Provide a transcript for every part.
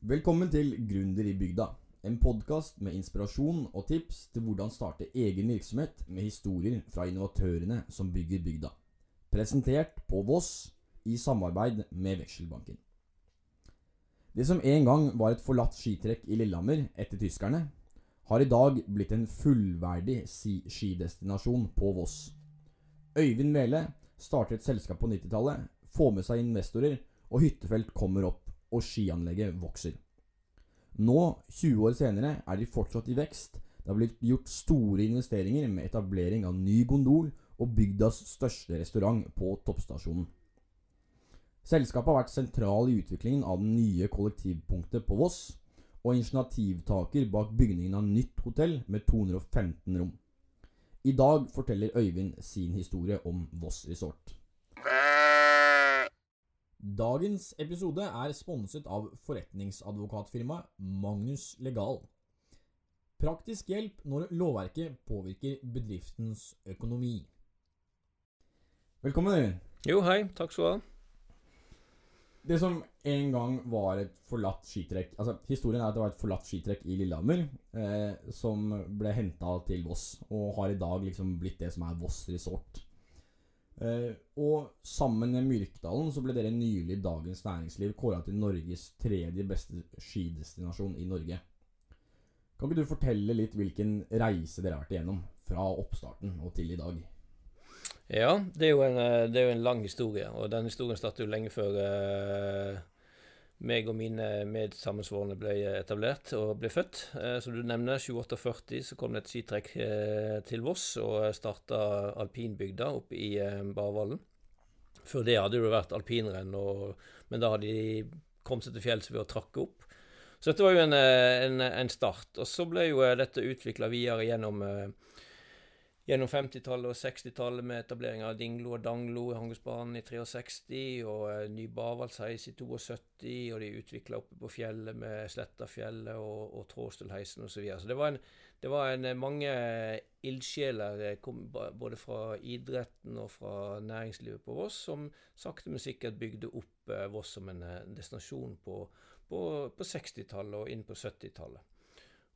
Velkommen til Gründer i bygda. En podkast med inspirasjon og tips til hvordan starte egen virksomhet med historier fra innovatørene som bygger bygda. Presentert på Voss i samarbeid med Vekselbanken. Det som en gang var et forlatt skitrekk i Lillehammer etter tyskerne, har i dag blitt en fullverdig skidestinasjon på Voss. Øyvind Mele starter et selskap på 90-tallet, får med seg investorer, og hyttefelt kommer opp, og skianlegget vokser. Nå, 20 år senere, er de fortsatt i vekst. Det har blitt gjort store investeringer med etablering av ny gondol og bygdas største restaurant på toppstasjonen. Selskapet har vært sentral i utviklingen av den nye kollektivpunktet på Voss, og initiativtaker bak bygningen av nytt hotell med 215 rom. I dag forteller Øyvind sin historie om Voss Resort. Dagens episode er sponset av forretningsadvokatfirmaet Magnus Legal. Praktisk hjelp når lovverket påvirker bedriftens økonomi. Velkommen, Jo, hei. Takk skal du ha. Det som en gang var et forlatt skitrekk Altså, Historien er at det var et forlatt skitrekk i Lillehammer eh, som ble henta til Voss, og har i dag liksom blitt det som er Voss Resort. Eh, og sammen med Myrkdalen så ble dere nylig Dagens Næringsliv kåra til Norges tredje beste skidestinasjon i Norge. Kan ikke du fortelle litt hvilken reise dere har vært igjennom fra oppstarten og til i dag? Ja, det er, jo en, eh, er jo en lang historie, og den historien startet jo lenge før eh, meg og mine medsammensvorne ble etablert og ble født. Eh, som du nevner, 2840 så kom det et skitrekk eh, til Voss og starta alpinbygda oppe i eh, Barvallen. Før det hadde det vært alpinrenn, og, men da hadde de kommet seg til fjells ved å trakke opp. Så dette var jo en, eh, en, en start. Og så ble jo eh, dette utvikla videre gjennom eh, gjennom 50-tallet og 60-tallet med etablering av Dinglo og Danglo i Hangusbanen i 63, og eh, ny Bavaldsheis i 72, og de utvikla oppe på fjellet med Slettafjellet og, og Tråstølheisen osv. Så, videre. så det var, en, det var en, mange ildsjeler, eh, ba- både fra idretten og fra næringslivet på Voss, som sakte, men sikkert bygde opp eh, Voss som en eh, destinasjon på, på, på 60-tallet og inn på 70-tallet.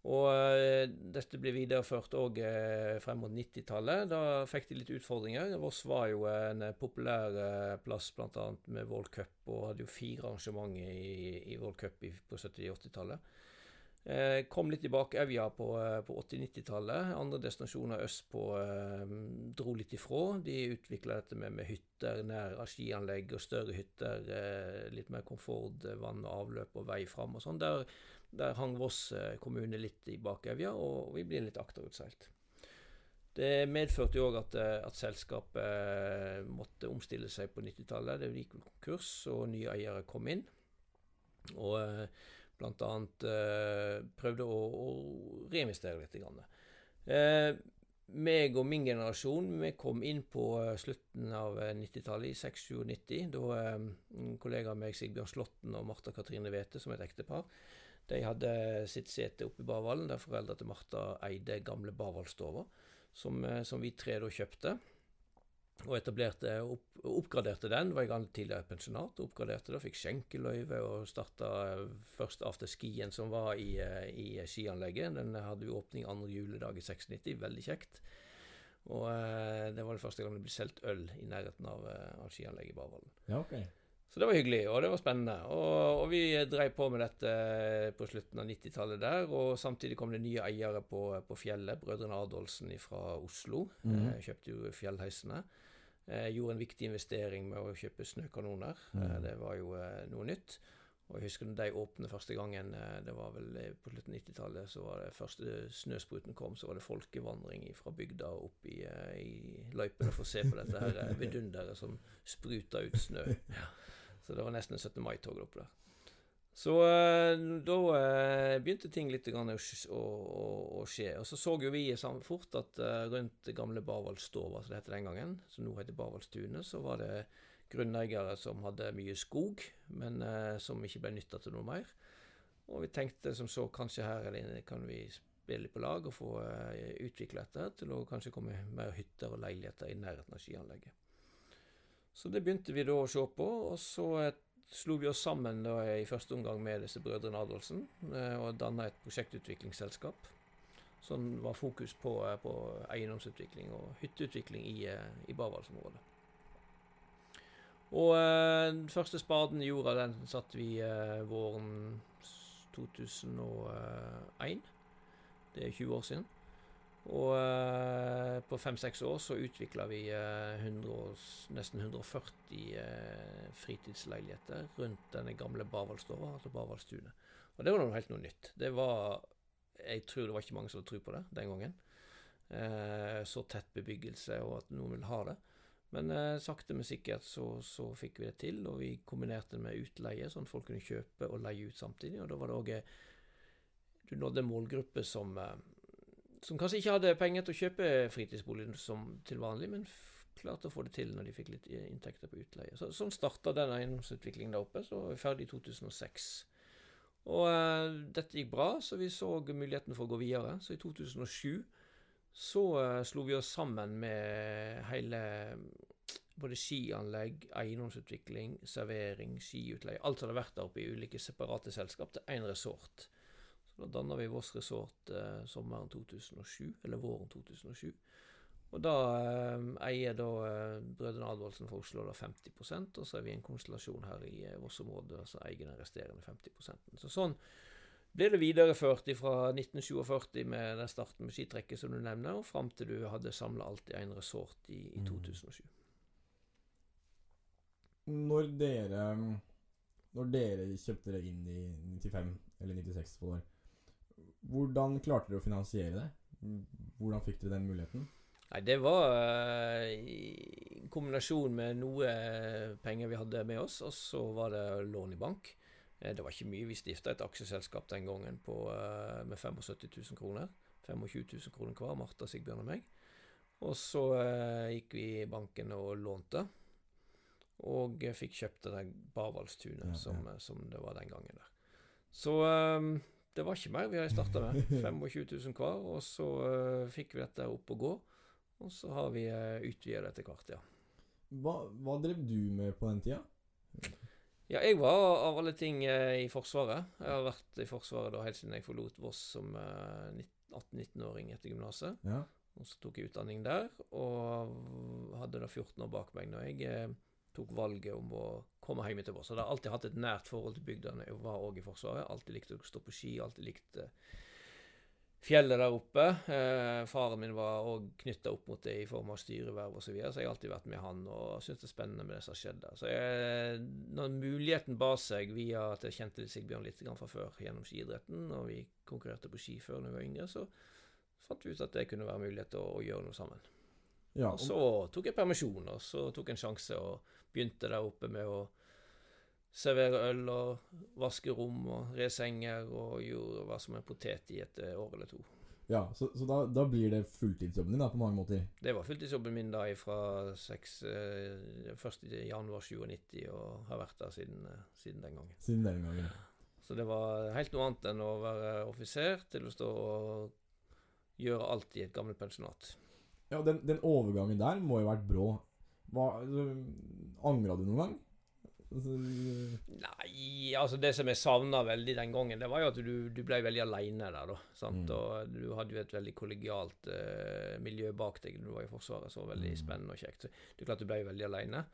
Og eh, dette ble videreført òg eh, frem mot 90-tallet. Da fikk de litt utfordringer. Voss var jo en eh, populær plass bl.a. med World Cup, og hadde jo fire arrangementer i, i World Cup på 70- og 80-tallet. Eh, kom litt tilbake Evja på, på 80-90-tallet. Andre destinasjoner østpå eh, dro litt ifra. De utvikla dette med, med hytter nær skianlegg og større hytter. Eh, litt mer komfort, vann og avløp og vei fram og sånn. Der hang Voss eh, kommune litt i bakevja, og vi blir litt akterutseilt. Det medførte jo òg at, eh, at selskapet eh, måtte omstille seg på 90-tallet. Det gikk konkurs, og nye eiere kom inn. Og bl.a. prøvde å, å reinvestere litt. Grann. Meg og min generasjon vi kom inn på slutten av eh, 90-tallet, i 96-97. Da en kollega av meg, Sigbjørn Slåtten og Martha Katrine Wæthe, som et ektepar, de hadde sitt sete oppe i Barvallen, der foreldra til Martha eide gamle Barvaldstova, som, eh, som vi tre da kjøpte. Og etablerte opp, oppgraderte den. Var i gang tidligere pensjonat. Oppgraderte det, fikk skjenkeløyve og starta først afterskien som var i, eh, i skianlegget. Den hadde vi åpning andre juledag i 96. Veldig kjekt. Og eh, det var det første gang det ble solgt øl i nærheten av, eh, av skianlegget i Barvallen. Ja, ok. Så det var hyggelig, og det var spennende. Og, og vi drev på med dette på slutten av 90-tallet der, og samtidig kom det nye eiere på, på fjellet. Brødrene Adolfsen fra Oslo Mhm. eh, kjøpte jo fjellheisene. Eh, gjorde en viktig investering med å kjøpe snøkanoner. Mhm. det var jo noe nytt. Og jeg husker når de åpnet første gangen, det var vel på slutten av 90-tallet, så var det første snøspruten kom, så var det folkevandring fra bygda opp i, i løypene for å se på dette her vidunderet som spruta ut snø. Så det var nesten 17. mai-tog oppe der. Så eh, da eh, begynte ting litt å, å, å, skje. Og så så jo vi fort at eh, rundt gamle Barvaldsstova, som det het den gangen, som nå heter Barvaldstunet, så var det grunneiere som hadde mye skog, men som ikke ble nytta til noe mer. Og vi tenkte som så, kanskje her eller kan vi spille på lag og få utvikle dette til å kanskje komme mer hytter og leiligheter i nærheten av skianlegget. Så det begynte vi da å se på, og så slo vi oss sammen da, i første omgang med disse brødrene Adolfsen eh, og danna et prosjektutviklingsselskap. Som var fokus på, eh, på eiendomsutvikling og hytteutvikling i, eh, i Barvaldsområdet. Og den første spaden i jorda, den satte vi våren 2001. Det er 20 år siden. Og eh, på fem-seks år så utvikla vi eh, 100, nesten 140 eh, fritidsleiligheter rundt denne gamle Barvaldstua, altså Barvaldstunet. Og det var noe helt noe nytt. Det var Jeg tror det var ikke mange som hadde tro på det den gangen. Eh, så tett bebyggelse, og at noen ville ha det. Men eh, sakte, men sikkert så, så fikk vi det til, og vi kombinerte det med utleie, sånn at folk kunne kjøpe og leie ut samtidig. Og da var det òg Du nådde en målgruppe som eh, som kanskje ikke hadde penger til å kjøpe fritidsbolig som til vanlig, men klarte å få det til når de fikk litt inntekter på utleie. Så, sånn starta den eiendomsutviklingen der oppe. Så var vi ferdig i 2006. Og eh, dette gikk bra, så vi så muligheten for å gå videre. Så i 2007 så eh, slo vi oss sammen med hele både skianlegg, eiendomsutvikling, servering, skiutleie. Alt som hadde vært der oppe i ulike separate selskap til én resort. Da danna vi Voss Resort eh, sommeren 2007, eller våren 2007. Og da eh, eier da eh, brødrene Advoldsen fra Oslo da 50% og så er vi en konstellasjon her i eh, Voss-området som eier den resterende 50% Så sånn ble det videreført fra 1947 med den starten med skitrekket som du nevner, og fram til du hadde samla alt i én resort i, i Mm. 2007. Når dere Når dere kjøpte dere inn i 95 eller 96 for år, hvordan klarte dere å finansiere det? Hvordan fikk dere den muligheten? Nei, det var eh, i kombinasjon med noe eh, penger vi hadde med oss, og så var det lån i bank. Eh, Det var ikke mye. Vi stifta et aksjeselskap den gangen på, med 75 000 kroner. 25 000 kroner hver, Martha, Sigbjørn og meg. Og så gikk vi i banken og lånte. Og fikk kjøpt det der Barvaldstunet Ja, som, ja. Som, som det var den gangen der. Så eh, det var ikke mer vi har starta med. 25 000 hver. Og så eh, fikk vi dette opp og gå. Og så har vi uh, utvida det etter hvert, ja. Hva, hva drev du med på den tida? Ja, jeg var av alle ting eh, i Forsvaret. Jeg har vært i Forsvaret da helt siden jeg forlot Voss som eh, 19 18-19-åring etter gymnaset. Ja. Og så tok jeg utdanning der, og hadde da 14 år bak meg når jeg eh, tok valget om å komme hjem til Voss. Jeg har alltid hatt et nært forhold til bygdene. jeg var òg i Forsvaret. Alltid likte å stå på ski, alltid likte fjellet der oppe. Eh, faren min var òg knytta opp mot det i form av styreverv osv., så, videre, så jeg har alltid vært med han og syntes det er spennende med det som har skjedd der. Så jeg, når muligheten ba seg via at jeg kjente Sigbjørn litt fra før gjennom skiidretten, og vi konkurrerte på ski før da vi var yngre, så fant vi ut at det kunne være mulighet til å, å gjøre noe sammen. Ja Og så tok jeg permisjon, og så tok jeg en sjanse og begynte der oppe med å servere øl og vaske rom og re senger og gjorde hva som en potet i et eh, år eller to. ja, så, så da, da blir det fulltidsjobben din da, på mange måter? Det var fulltidsjobben min da fra 6, eh, 1. januar 97 og har vært der siden, eh, siden den gangen. Siden den gangen. Så det var helt noe annet enn å være offiser til å stå og gjøre alt i et gammelt pensjonat. Ja, den, den overgangen der må jo ha vært brå. Hva, altså, Angra du noen gang? Altså, Nei, altså det som jeg savna veldig den gangen, det var jo at du, du ble veldig aleine der, da. Sant? Mm. Og du hadde jo et veldig kollegialt eh, miljø bak deg når du var i Forsvaret, så veldig Mm. spennende og kjekt. Så det er klart du ble veldig aleine.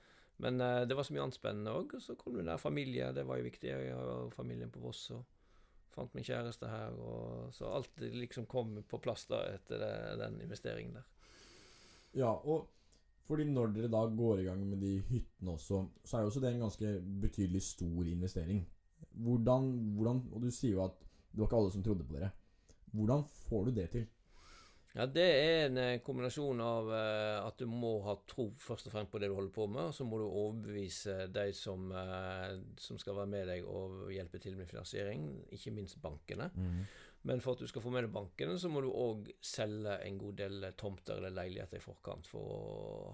Men eh, det var så mye annet spennende òg. Og så kom du nær familie, det var jo viktig. Jeg har jo familien på Voss og fant min kjæreste her. Og, så alt liksom kom på plass da etter det, den investeringen der. Ja, og fordi når dere da går i gang med de hyttene også, så er jo også det en ganske betydelig stor investering. Hvordan, hvordan Og du sier jo at det var ikke alle som trodde på dere. Hvordan får du det til? Ja, det er en eh, kombinasjon av eh, at du må ha tro først og fremst på det du holder på med, og så må du overbevise de som, eh, som skal være med deg og hjelpe til med finansiering, ikke minst bankene. Men for at du skal få med deg bankene, så må du òg selge en god del tomter eller leiligheter i forkant for å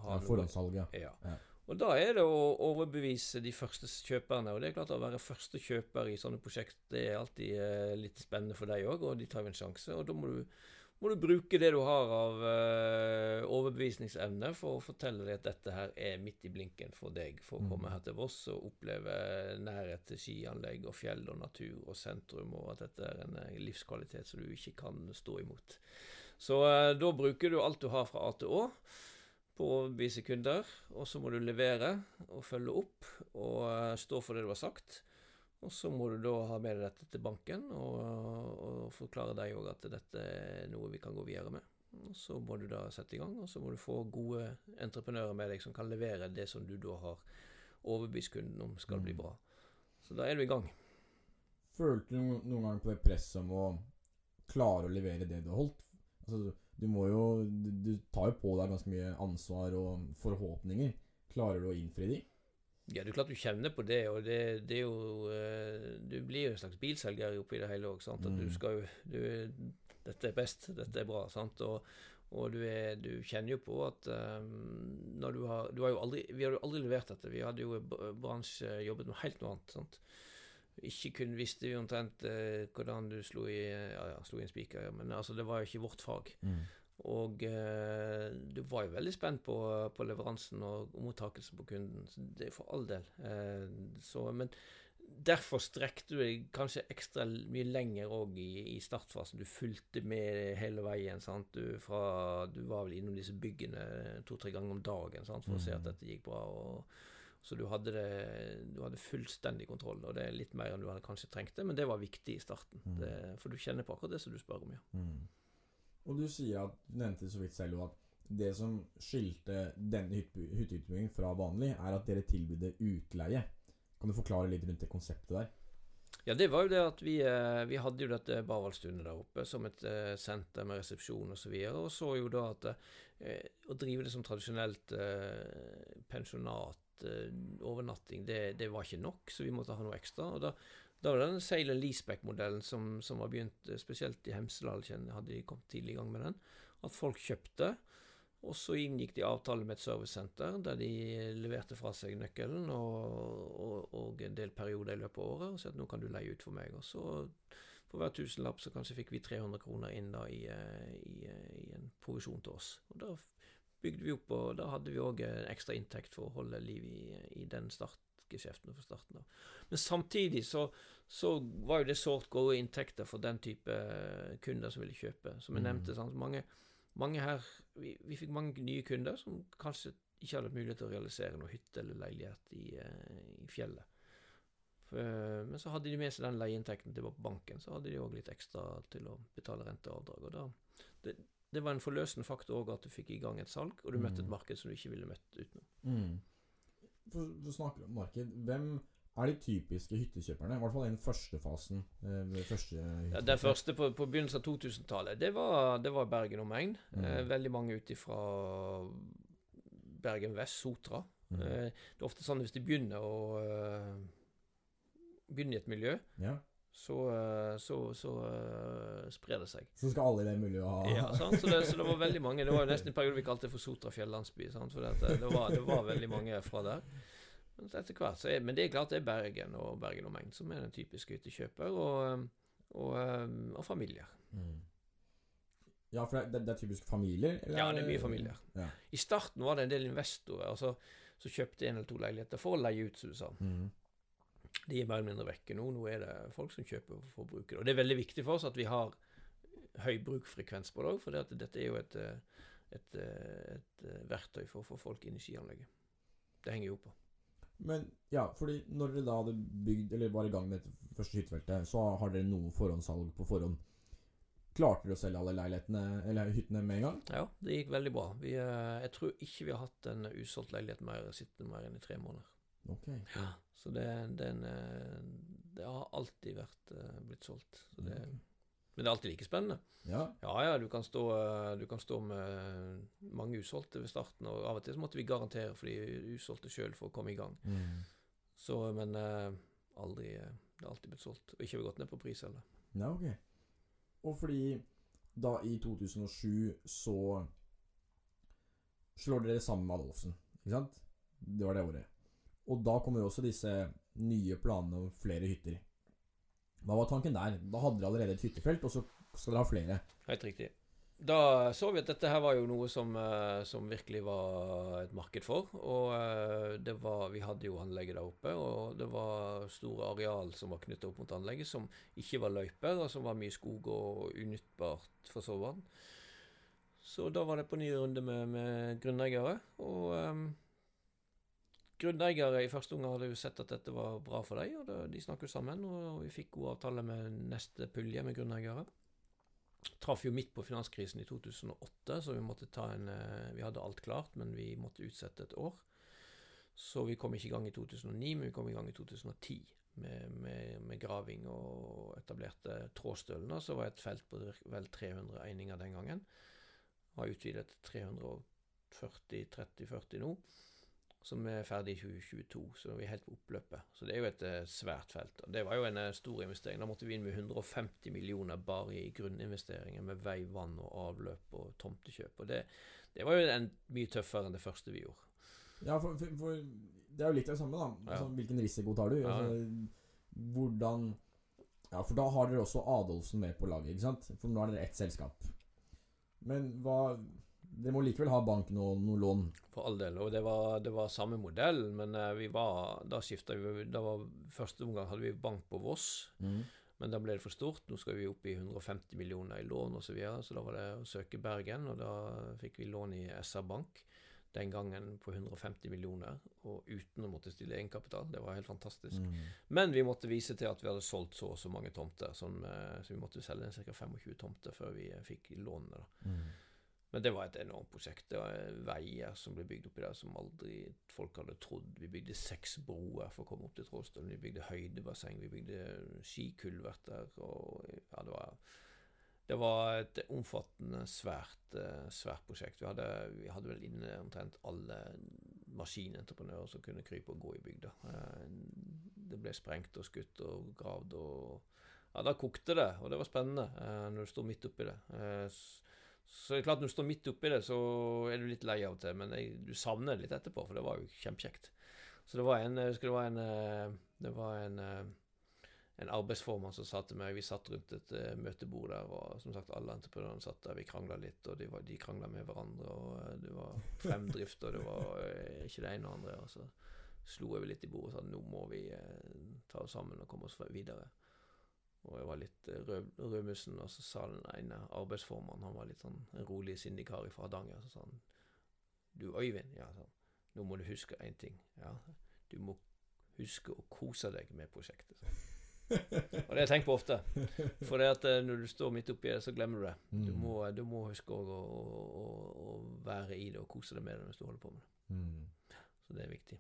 ha Ja, noe Forhåndssalget. ja. Ja. Og da er det å overbevise de første kjøperne. Og det er klart å være første kjøper i sånne prosjekt, det er alltid eh, litt spennende for deg òg, og de tar jo en sjanse. Og da må du må du bruke det du har av uh, overbevisningsevne for å fortelle deg at dette her er midt i blinken for deg for å komme mm. her til Voss og oppleve nærhet til skianlegg og fjell og natur og sentrum, og at dette er en eh, livskvalitet som du ikke kan stå imot. Så uh, da bruker du alt du har fra A til Å på å overbevise kunder, og så må du levere og følge opp og uh, stå for det du har sagt. Og så må du da ha med deg dette til banken og, og forklare deg òg at dette er noe vi kan gå videre med. Og Så må du da sette i gang, og så må du få gode entreprenører med deg som kan levere det som du da har overbevist kunden om skal bli mm. bra. Så da er du i gang. Følte du noen gang på det presset om å klare å levere det du har holdt? Altså, du må jo Du, du tar jo på deg ganske mye ansvar og forhåpninger. Klarer du å innfri de? Ja, det er klart du kjenner på det, og det, det er jo uh, Du blir jo en slags bilselger oppi det hele òg, sant. At mm. du skal jo du, Dette er best, dette er bra, sant. Og, og du, er, du, kjenner jo på at um, når du har Du har jo aldri Vi hadde jo aldri levert dette. Vi hadde jo bransje jobbet med helt noe annet. sant. Ikke kun visste vi omtrent uh, hvordan du slo i, ja, ja, slo i en spiker, ja, men altså, det var jo ikke vårt fag. Mm. Og eh, du var jo veldig spent på, på leveransen og, og mottakelsen på kunden. Så det er for all del. Eh, så, men derfor strekte du deg kanskje ekstra mye lenger òg i, i, startfasen. Du fulgte med hele veien. Sant? Du, fra, du var vel innom disse byggene to-tre ganger om dagen sant? for mm. å se at mm. dette gikk bra. Og, så du hadde, det, du hadde fullstendig kontroll, og det er litt mer enn du hadde kanskje trengte, men det var viktig i starten. Mm. Det, for du kjenner på akkurat det som du spør om, ja. Mm. Og du sier at, du nevnte så vidt selv at det som skilte denne hytteutbyggingen fra vanlig, er at dere tilbydde utleie. Kan du forklare litt rundt det konseptet der? Ja, det var jo det at vi, eh, vi hadde jo dette Barvaldstundet der oppe som et eh, senter med resepsjon osv. Og, så videre, og så jo da at eh, å drive det som tradisjonelt pensjonat, overnatting, det, det, var ikke nok, så vi måtte ha noe ekstra. og da da var det den Sail and Leaseback-modellen som, som, var begynt, eh, spesielt i Hemsedal, hadde de kommet tidlig i gang med den. At folk kjøpte, og så inngikk de avtale med et servicesenter der de leverte fra seg nøkkelen og, og, og en del perioder i løpet av året og sa at nå kan du leie ut for meg. Og så for hver tusenlapp så kanskje fikk vi 300 kroner inn da i, eh, i, eh, i en provisjon til oss. Og da bygde vi opp, og da hadde vi òg ekstra inntekt for å holde liv i, i den startgeskjeften fra starten av. Men samtidig så, så var jo det sårt gode inntekter for den type eh, kunder som ville kjøpe. Som jeg mm. nevnte, sant? Mange, mange her vi, vi, fikk mange nye kunder som kanskje ikke hadde mulighet til å realisere noe hytte eller leilighet i, uh, i fjellet. For, uh, men så hadde de med seg den leieinntekten til banken, så hadde de òg litt ekstra til å betale rente og avdrag. Og da, det, det var en forløsende faktor òg at du fikk i gang et salg, og du møtte et mm. marked som du ikke ville møtt utenom. Mm for, for snakker om marked, hvem er de typiske hyttekjøperne? I hvert fall i den første fasen. Eh, første ja, den første på, på begynnelsen av 2000-tallet, det, det, var Bergen omegn. Mm. Eh, veldig mange ut ifra Bergen vest, Sotra. Mm. Eh, det er ofte sånn hvis de begynner å uh, Begynner i et miljø, ja så, eh, så, så uh, sprer det seg. Så skal alle i det miljøet ha Ja, sant? Så, det, så det var veldig mange. Det var jo nesten en periode vi kalte det for Sotra fjellandsby. For det, det, var, det var veldig mange fra der. Men etter hvert så er, men det er klart det er Bergen og Bergen og Megn som er den typiske hyttekjøper, og, og, eh, og, familier. Mm. Ja, for det, det, er typisk familier? Eller? Ja, det er mye familier. Ja. I starten var det en del investorer altså, som kjøpte en eller to leiligheter for å leie ut, som du sa. Mm de er mer eller mindre vekke nå. Nå er det folk som kjøper for å bruke det. Og det er veldig viktig for oss at vi har høy brukfrekvens på det òg, for det dette er jo et, et, et, verktøy for å få folk inn i skianlegget. Det henger jo på. Men ja, fordi når dere da hadde bygd, eller var i gang med det første hyttefeltet, så har dere noe forhåndssalg på forhånd. Klarte dere å selge alle leilighetene eller hyttene med en gang? Ja, det gikk veldig bra. Vi, eh, jeg tror ikke vi har hatt en usolgt leilighet mer sittende mer enn i tre måneder. Okay. Ja, så det, den, eh, det, har alltid vært uh, blitt solgt. Det, okay. Men det er alltid like spennende. Ja, ja, ja du, kan stå, eh, du, kan stå, med mange usolgte ved starten, og av og til så måtte vi garantere for de usolgte sjøl for å komme i gang. Mm. Så, men aldri Det har alltid blitt solgt. Og ikke har vi gått ned på pris heller. Ja, ok. Og fordi da i 2007 så slår dere sammen med Adolfsen, ikke sant? Det var det året. Og da kommer jo også disse nye planene om flere hytter. Hva var tanken der? Da hadde dere allerede et hyttefelt, og så skal dere ha flere. Helt riktig. da så vi at dette her var jo noe som, eh, som virkelig var et marked for. Og eh, det var, vi hadde jo anlegget der oppe, og det var store areal som var knyttet opp mot anlegget, som ikke var løyper, og som var mye skog og unyttbart for vidt. Så da var det på ny runde med, med grunneiere. Og um, grunneiere i første omgang hadde jo sett at dette var bra for dem, og det, de snakket sammen, og vi fikk god avtale med neste pulje med grunneiere traff jo midt på finanskrisen i 2008, så vi måtte ta en eh, Vi hadde alt klart, men vi måtte utsette et år. Så vi kom ikke i gang i 2009, men vi kom i gang i 2010 med, med, med graving og etablerte Trådstølen, som var et felt på vel 300 eininger den gangen. Har utvidet til 340-30-40 nå som er ferdig i 2022, så vi er helt på oppløpet. Så det er jo et uh, svært felt. Og det var jo en uh, stor investering. Da måtte vi inn med 150 millioner bare i grunninvesteringer med vei, vann og avløp og tomtekjøp. Og det, det var jo en, mye tøffere enn det første vi gjorde. Ja, for, for, for det er jo litt det samme, da. Altså, ja. Hvilken risiko tar du? Altså, hvordan Ja, for da har dere også Adolfsen med på laget, ikke sant? For nå er dere ett selskap. Men hva dere må likevel ha banken og noe lån? For all del. Og det var, det var samme modell, men uh, vi var, da skifta vi da var, Første omgang hadde vi bank på Voss, mm. men da ble det for stort. Nå skal vi opp i 150 millioner i lån osv., så, videre, så da var det å søke Bergen, og da fikk vi lån i SR Bank. Den gangen på 150 millioner, og uten å måtte stille egenkapital. Det var helt fantastisk. Mm. Men vi måtte vise til at vi hadde solgt så og så mange tomter, som, uh, så vi måtte selge ca. 25 tomter før vi fikk lånene. da. Mm. Men det var et enormt prosjekt. Det var veier som ble bygd oppi der som aldri folk hadde trodd. Vi bygde seks broer for å komme opp til Trådstølen. Vi bygde høydebasseng, vi bygde skikulverter. Og ja, det var, det var et omfattende, svært, eh, svært prosjekt. Vi hadde, vi hadde vel inne omtrent alle maskinentreprenører som kunne krype og gå i bygda. Eh, det ble sprengt og skutt og gravd og Ja, da kokte det, og det var spennende eh, når du står midt oppi det. Så det er klart når du står midt oppi det, så er du litt lei av og til, men jeg, du savner det litt etterpå, for det var jo kjempekjekt. Så det var en Jeg husker det var en eh, Det var en, eh, en arbeidsformann som sa til meg Vi satt rundt et uh, møtebord der, og som sagt alle entreprenørene satt der. Vi krangla litt, og de, var, de krangla med hverandre, og det var fremdrift, og det var ikke det ene og andre. Og så slo jeg litt i bordet og sa nå må vi ta oss sammen og komme oss videre. Og jeg var litt eh, rød, rødmussen, og så sa den ene arbeidsformannen, han var litt sånn en rolig, sindig kar fra Hardanger, så sa han Du, Øyvind, ja, sånn, nå må du huske én ting. Ja, du må huske å kose deg med prosjektet. Så. og det har jeg tenkt på ofte. For det at eh, når du står midt oppi det, så glemmer du det. Du mm. må, du må huske å, å, å, være i det og kose deg med det mens du holder på med det. Mm. Så det er viktig.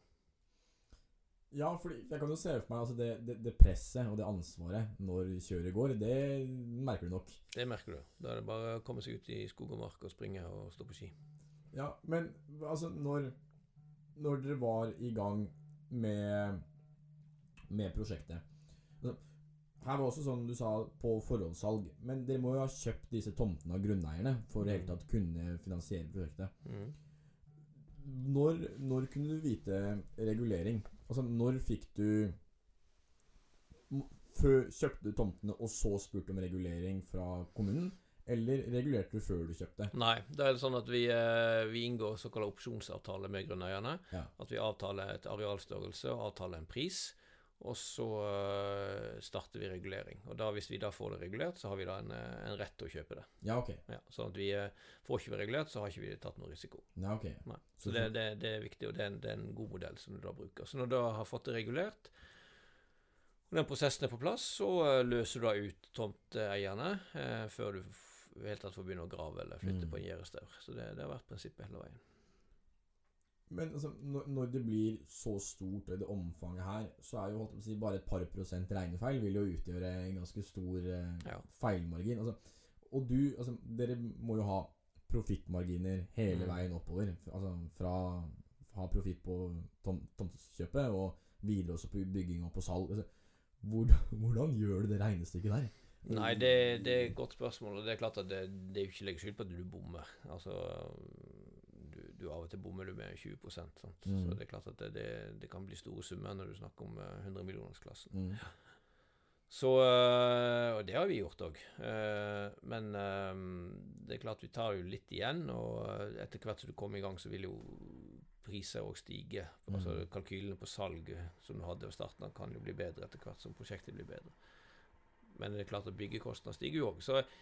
Ja, for jeg kan jo se for meg altså det, det, det, presset og det ansvaret når kjøret går, det merker du nok. Det merker du. Da er det bare å komme seg ut i skog og mark og springe og stå på ski. Ja, men altså når, når dere var i gang med, med prosjektet altså, Her var også sånn du sa på forhåndssalg, men dere må jo ha kjøpt disse tomtene av grunneierne for i hele tatt kunne finansiere prosjektet. Mm. Når, når kunne du vite regulering? Altså, når fikk du før, Kjøpte du tomtene og så spurte om regulering fra kommunen? Eller regulerte du før du kjøpte? Nei, det er sånn at vi, eh, vi inngår såkalt opsjonsavtale med grunneierne. Ja. At vi avtaler et arealstørrelse og avtaler en pris. Og så uh, starter vi regulering. Og da, hvis vi da får det regulert, så har vi da en, eh, en rett til å kjøpe det. Ja, ok. Ja, sånn at vi uh, får ikke vi regulert, så har ikke vi tatt noe risiko. Ja, ok. Nei. Så, så det, det, det, er viktig, og det er, en, det er, en, god modell som du da bruker. Så når du da har fått det regulert, og den prosessen er på plass, så løser du da ut tomteeierne før du det hele tatt får begynne å grave eller flytte mm. på en gjerdestaur. Så det, det har vært prinsippet hele veien. Men altså, når, det blir så stort, og det omfanget her, så er jo holdt på å si, bare et par prosent regnefeil vil jo utgjøre en ganske stor eh, ja. feilmargin. Altså, og du, altså, dere må jo ha profittmarginer hele mm. veien oppover. Altså fra ha profitt på tom, tomtekjøpet og videre også på bygging og på salg. Altså, hvordan, hvordan, gjør du det regnestykket der? Nei, det, det, er et godt spørsmål. Og det er klart at det, det er ikke legge skyld på at du bommer. Altså du av og til bommer du med 20 sant? Mm. Så det er klart at det, det, det, kan bli store summer når du snakker om 100 eh. Mm. Så, eh, og det har vi gjort òg. men det er klart vi tar jo litt igjen, og etter hvert som du kommer i gang, så vil jo priser òg stige. Mm. Altså Kalkylene på salg som du hadde ved starten, kan jo bli bedre etter hvert som prosjektet blir bedre. Men det er klart at byggekostnadene stiger jo òg.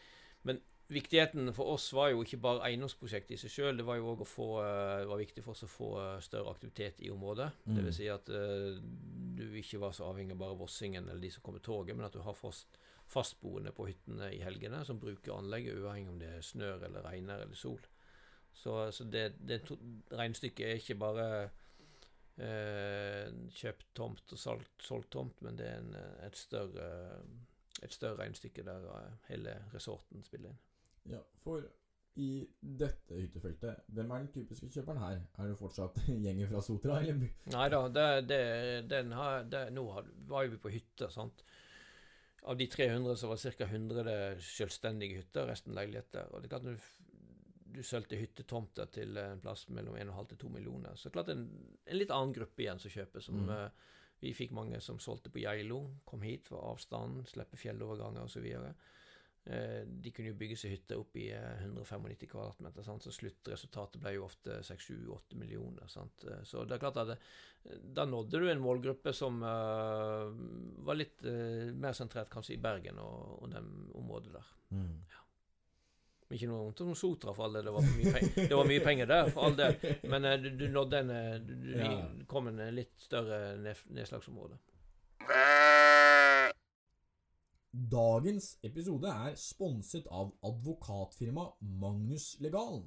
Men viktigheten for oss var jo ikke bare eiendomsprosjektet i seg sjøl, det var jo òg å få Det var viktig for oss å få eh, større aktivitet i området. Mm. Dvs. Si at uh, du ikke var så avhengig av bare Vossingen eller de som kommer toget, men at du har fast, fastboende på hyttene i helgene som bruker anlegget, uavhengig om det er snør eller regner eller sol. Så, så det, det regnestykket er ikke bare eh, kjøpt tomt og solgt, solgt tomt, men det er en, et, større, et større regnestykke der eh, hele resorten spiller inn. Ja, for i dette hyttefeltet, hvem er den typiske kjøperen her? Er det fortsatt gjengen fra Sotra, eller? Nei da, det, det, den har, det, nå har, var jo vi på hytte, sant. Av de 300 så var ca. 100 selvstendige hytter, resten leiligheter. Og det er klart når du, du solgte hyttetomter til en plass mellom 1,5 til 2 millioner, så er det klart en, en litt annen gruppe igjen som kjøper. som... Mm. Uh, vi fikk mange som solgte på Geilo, kom hit for avstanden, slippe fjelloverganger osv. Eh, de kunne jo bygge seg hytter opp i 195 kvadratmeter, sant? så sluttresultatet ble jo ofte 6-7-8 millioner. Sant? Eh, så det er klart at det, da nådde du en målgruppe som uh, var litt uh, mer sentrert kanskje i Bergen og, og det området der. Mm. Ja. Ikke noe vondt om Sotra, for all del. Det var mye, penger, det var mye penger der, for all del. Men uh, du, du, nådde en Du, du Ja. kom en litt større ned, nedslagsområde. Dagens episode er sponset av advokatfirma Magnus Legal.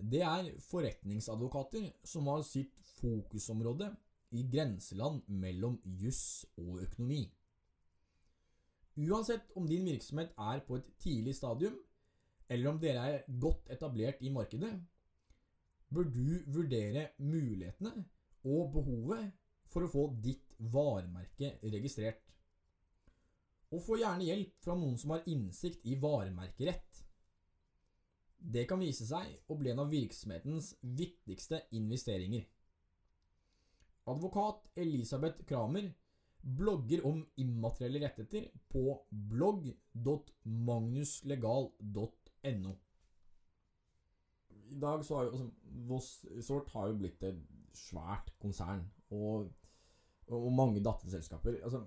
Det er forretningsadvokater som har sitt fokusområde i grenseland mellom juss og økonomi. Uansett om din virksomhet er på et tidlig stadium, eller om dere er godt etablert i markedet, bør du vurdere mulighetene og behovet for å få ditt varemerke registrert. Og få gjerne hjelp fra noen som har innsikt i varemerkerett. Det kan vise seg å bli en av virksomhetens viktigste investeringer. Advokat Elisabeth Kramer blogger om immaterielle rettigheter på blogg.magnuslegal.no. I dag så har jo altså, Voss Resort blitt et svært konsern og, og mange datterselskaper. Altså,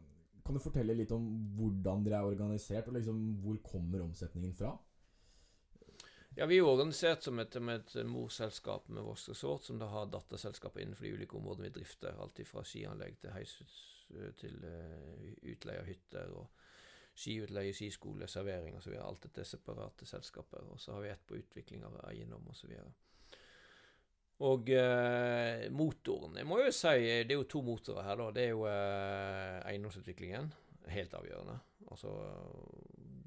kan du fortelle litt om hvordan dere er organisert, og liksom hvor kommer omsetningen fra? Ja, Vi er organisert som et, et morselskap med Voss Resort, som da har datterselskaper innenfor de ulike områdene vi drifter. Alt fra skianlegg til heishus til utleie av hytter og skiutleie, skiskole, servering osv. Alt dette er separate selskaper. Og så har vi ett på utvikling av eiendom osv. Og eh, motoren Jeg må jo si det er jo to motorer her, da. Det er jo eh, eiendomsutviklingen. Helt avgjørende. Altså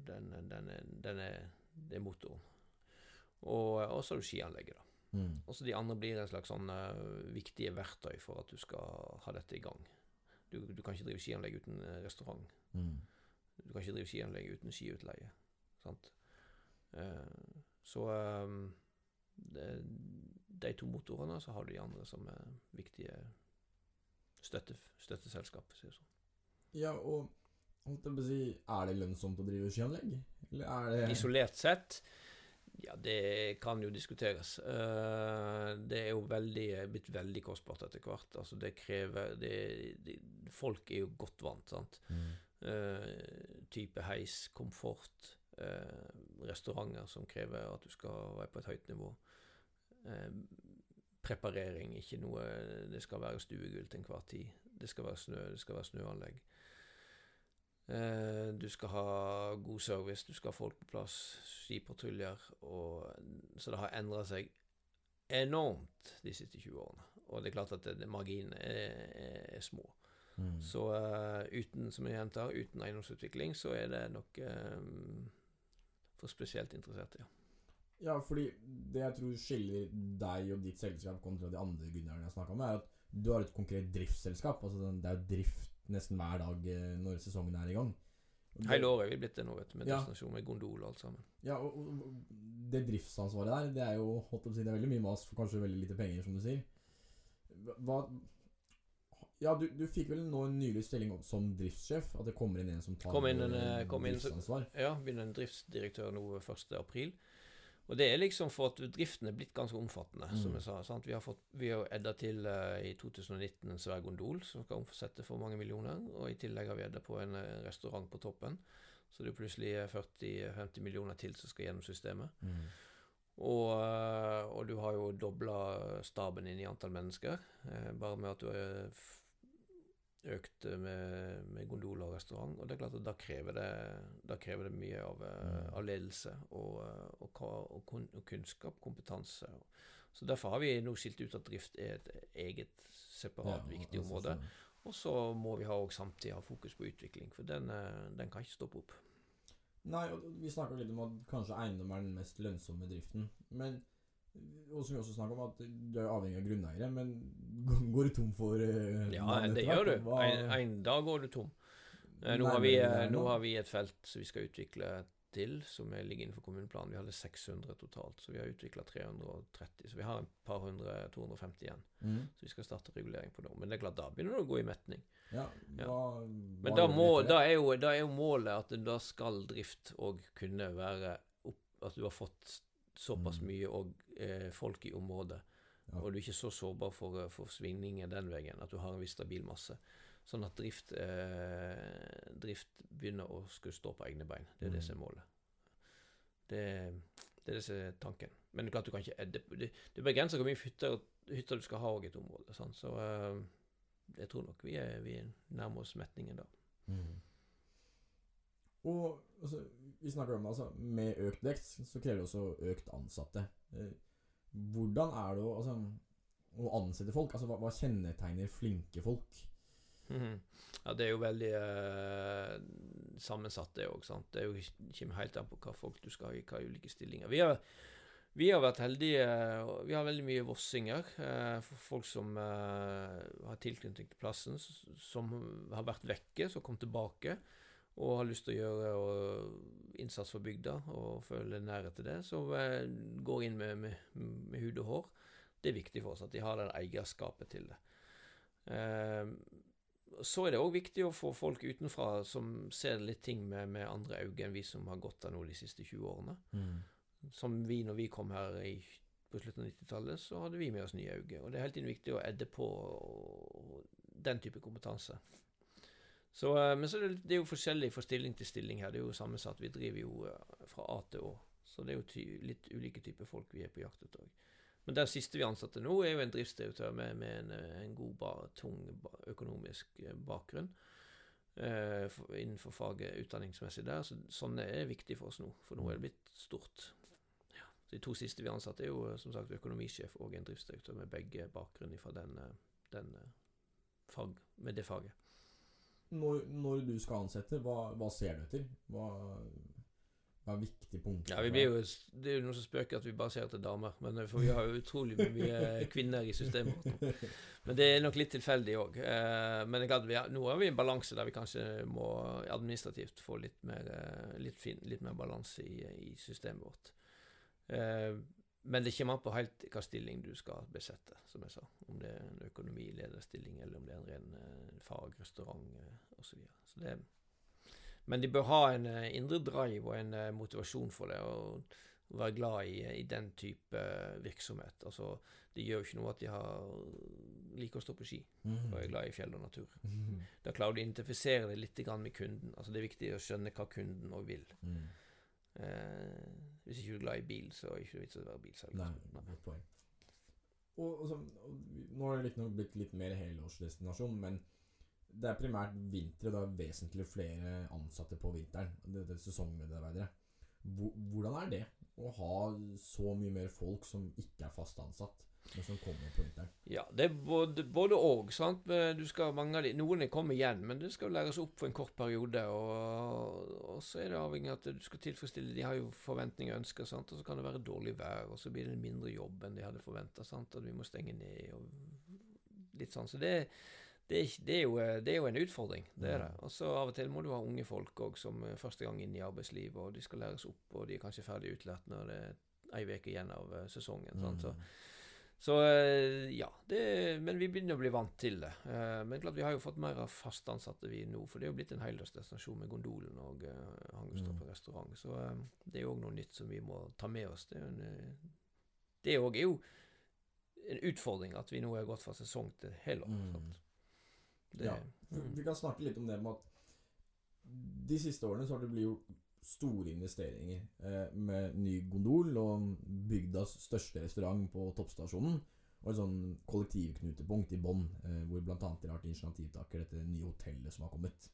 den, den, den er, Det er motoren. Og, og så har du skianlegget, da. Mm. Og så de andre blir en slags sånn eh, viktige verktøy for at du skal ha dette i gang. Du, du kan ikke drive skianlegg uten eh, restaurant. Mm. Du kan ikke drive skianlegg uten skiutleie. Sant? Eh, så eh, det, de to motorene, så har du de andre som er viktige støtte, støtteselskap. Si sånn. Ja, og holdt jeg på å si, er det lønnsomt å drive skianlegg? Eller er det Isolert sett, ja, det kan jo diskuteres. Eh, det er jo veldig, blitt veldig kostbart etter hvert. Altså, det krever det, det, Folk er jo godt vant, sant. Mm. Eh, type heis, komfort, eh, restauranter som krever at du skal være på et høyt nivå. Eh, preparering, ikke noe Det skal være stuegull til enhver tid. Det skal være snø, det skal være snøanlegg. Eh, du skal ha god service, du skal ha folk på plass, skipatruljer. Og, så det har endra seg enormt de siste 20 årene. Og det er klart at det, det, marginene er, er, er små. Mm. Så uh, uten som jeg gjentar, uten eiendomsutvikling, så er det nok um, for spesielt interesserte, ja. Ja, fordi det jeg tror skiller deg og ditt selskap kontra de andre gründerne jeg snakka med, er at du har et konkret driftsselskap. Altså det er drift nesten hver dag eh, når sesongen er i gang. Det- Hele året er vi blitt det nå, vet du, med Ja. destinasjon, med gondol og alt sammen. Ja, og, og det driftsansvaret der, det er jo holdt opp, det er veldig mye mas for kanskje veldig lite penger, som du sier. Hva Ja, du, du fikk vel nå en nylig stilling som driftssjef? At det kommer inn en som tar Kom inn en, eh, kom inn driftsansvar? Ja, begynner en driftsdirektør nå 1. Og det er liksom for at driften er blitt ganske omfattende, som Mm. jeg sa. Sant? Vi har fått, vi har edda til uh, i 2019 en svær gondol som skal omsette for mange millioner. Og i tillegg har vi edda på en eh, restaurant på toppen. Så det er plutselig eh, 40-50 millioner til som skal gjennom systemet. Mm. Og, eh, og du har jo dobla staben inn i antall mennesker. eh, Bare med at du økt med, med gondol og restaurant. Og det er klart at da krever det, da krever det mye av, eh, Mm. av ledelse og, og, og, og kunnskap, kompetanse. Så derfor har vi nå skilt ut at drift er et eget, separat, Ja, viktig område. Og så må vi ha samtidig ha fokus på utvikling, for den, eh, den kan ikke stoppe opp. Nei, vi snakka litt om at kanskje eiendom er den mest lønnsomme driften. Men Og som vi også snakker om, at du er avhengig av grunneiere. Men går- du tom for uh, Ja, det gjør du. Hva- En, en dag går du tom. Uh, Nå har, vi, eh, nå nå? har vi et felt som vi skal utvikle til, som er- ligger innenfor kommuneplanen. Vi hadde 600 totalt, så vi har utvikla 330. Så vi har et par hundre, 250 igjen. Mm. Så vi skal starte regulering på det. Men det er klart, da begynner det å gå i metning. Ja, Ja. hva, Men da, må, da, er jo, da er jo målet at da skal drift òg kunne være opp, At du har fått såpass Mm. mye og, eh, folk i området. Ja. Og du er ikke så sårbar for, for svingninger den veien at du har en viss stabil masse. Sånn at drift, eh, drift begynner å skulle stå på egne bein. Det er det Mm. som er målet. Det, det er det som er tanken. Men det klart du kan ikke Det, Det, det er begrenset hvor mye hytter, hytter du skal ha i et område. Sant? Så eh, jeg tror nok vi er, vi er nærmer oss metningen da. Mm. Og altså, vi snakker om altså, med økt vekst så krever det også økt ansatte. Eh, Hvordan er det å, altså, å ansette folk? Altså, hva, hva kjennetegner flinke folk? Mhm. Ja, det er jo veldig eh, sammensatt, det òg. Det jo, kommer helt an på hva folk du skal ha i hva ulike stillinger. Vi har, vi har vært heldige. Vi har veldig mye vossinger. Eh, folk som eh, har tilknytning til plassen, som har vært vekke, som kom tilbake og har lyst til å gjøre og, innsats for bygda og føle nærhet til det, så eh, går inn med, med, med hud og hår. Det er viktig for oss at de har den eierskapet til det. Eh, så er det òg viktig å få folk utenfra som ser litt ting med, med andre øyne enn vi som har gått der nå de siste 20 årene. Som vi, når vi kom her i, på slutten av 90-tallet, så hadde vi med oss nye øyne. Og det er helt inn viktig å edde på den type kompetanse. Så, eh, men så det, det er jo forskjellig fra stilling til stilling her. Det er jo sammensatt. Vi driver jo eh, fra A til Å. Så det er jo ty litt ulike typer folk vi er på jakt etter. Men den siste vi ansatte nå, er jo en driftsdirektør med, med en, eh, en god, bar, tung økonomisk bakgrunn eh, for, innenfor faget utdanningsmessig der. Så sånne er viktig for oss nå, for nå er det blitt stort. Ja. De to siste vi ansatte, er jo som sagt økonomisjef og en driftsdirektør med begge bakgrunn fra den, den fag, med det faget. Når, når du skal ansette, hva, hva ser du etter? Hva, hva er viktige punkter? Ja, vi jo, Det er jo noen som spøker at vi bare ser etter damer, men eh, for vi har jo utrolig mye kvinner i systemet nå. Men det er nok litt tilfeldig òg. Eh, men har, nå har vi en balanse der vi kanskje må administrativt få litt mer, eh, litt fin, litt mer balanse i, i systemet vårt. Eh, men det kommer an på helt hva stilling du skal besette, som jeg sa. Om det er en økonomilederstilling, eller om det er en ren fagrestaurant fag, restaurant eh, osv. Så videre. så det men de bør ha en eh, indre drive og en eh, motivasjon for det, og, være glad i, i den type eh, virksomhet. Altså, det gjør jo ikke noe at de har, liker å stå på ski Mm. og er glad i fjell og natur. Da klarer du å identifisere det litt med kunden. Altså, det er viktig å skjønne hva kunden òg vil. Mm. Eh, hvis ikke du er glad i bil, så er det ikke vits i å være bilselger. Nei, godt poeng. Og, og, så, og nå har det riktignok blitt litt mer helårsdestinasjon, men det er primært vinter, og det er vesentlig flere ansatte på vinteren. Det, det er sesongmedarbeidere. Hvordan er det å ha så mye mer folk som ikke er fast ansatt, men som kommer på vinteren? Ja, det er både, både og. sant? Du skal de, Noen kommer igjen, men det skal læres opp for en kort periode. Og, og så er det avhengig av at du skal tilfredsstille De har jo forventninger og ønsker, sant? og så kan det være dårlig vær, og så blir det mindre jobb enn de hadde forventa. At vi må stenge ned og litt sånn. Så det, det, er, det, er jo, det er jo en utfordring. det er det. Og så av og til må du ha unge folk òg som er første gang inn i arbeidslivet, og de skal læres opp, og de er kanskje ferdig utlært når det er ei uke igjen av eh, sesongen. sant? Så Mm. Så eh, ja, det, men vi begynner å bli vant til det. Eh, men klart vi har jo fått mer av fast ansatte vi nå, for det er jo blitt en heldøgnsdestinasjon med Gondolen og uh, Hangelstrup Mm. restaurant. Så eh, det er jo òg noe nytt som vi må ta med oss. Det jo en, eh, det òg er jo en utfordring at vi nå har gått fra sesong til helår. Mm. Ja. mm. Vi kan snakke litt om det med at de siste årene så har det blitt gjort store investeringer eh, med ny gondol og bygdas største restaurant på toppstasjonen. Og et sånn kollektivknutepunkt i bånn, eh, hvor bl.a. dere har vært initiativtaker dette nye hotellet som har kommet.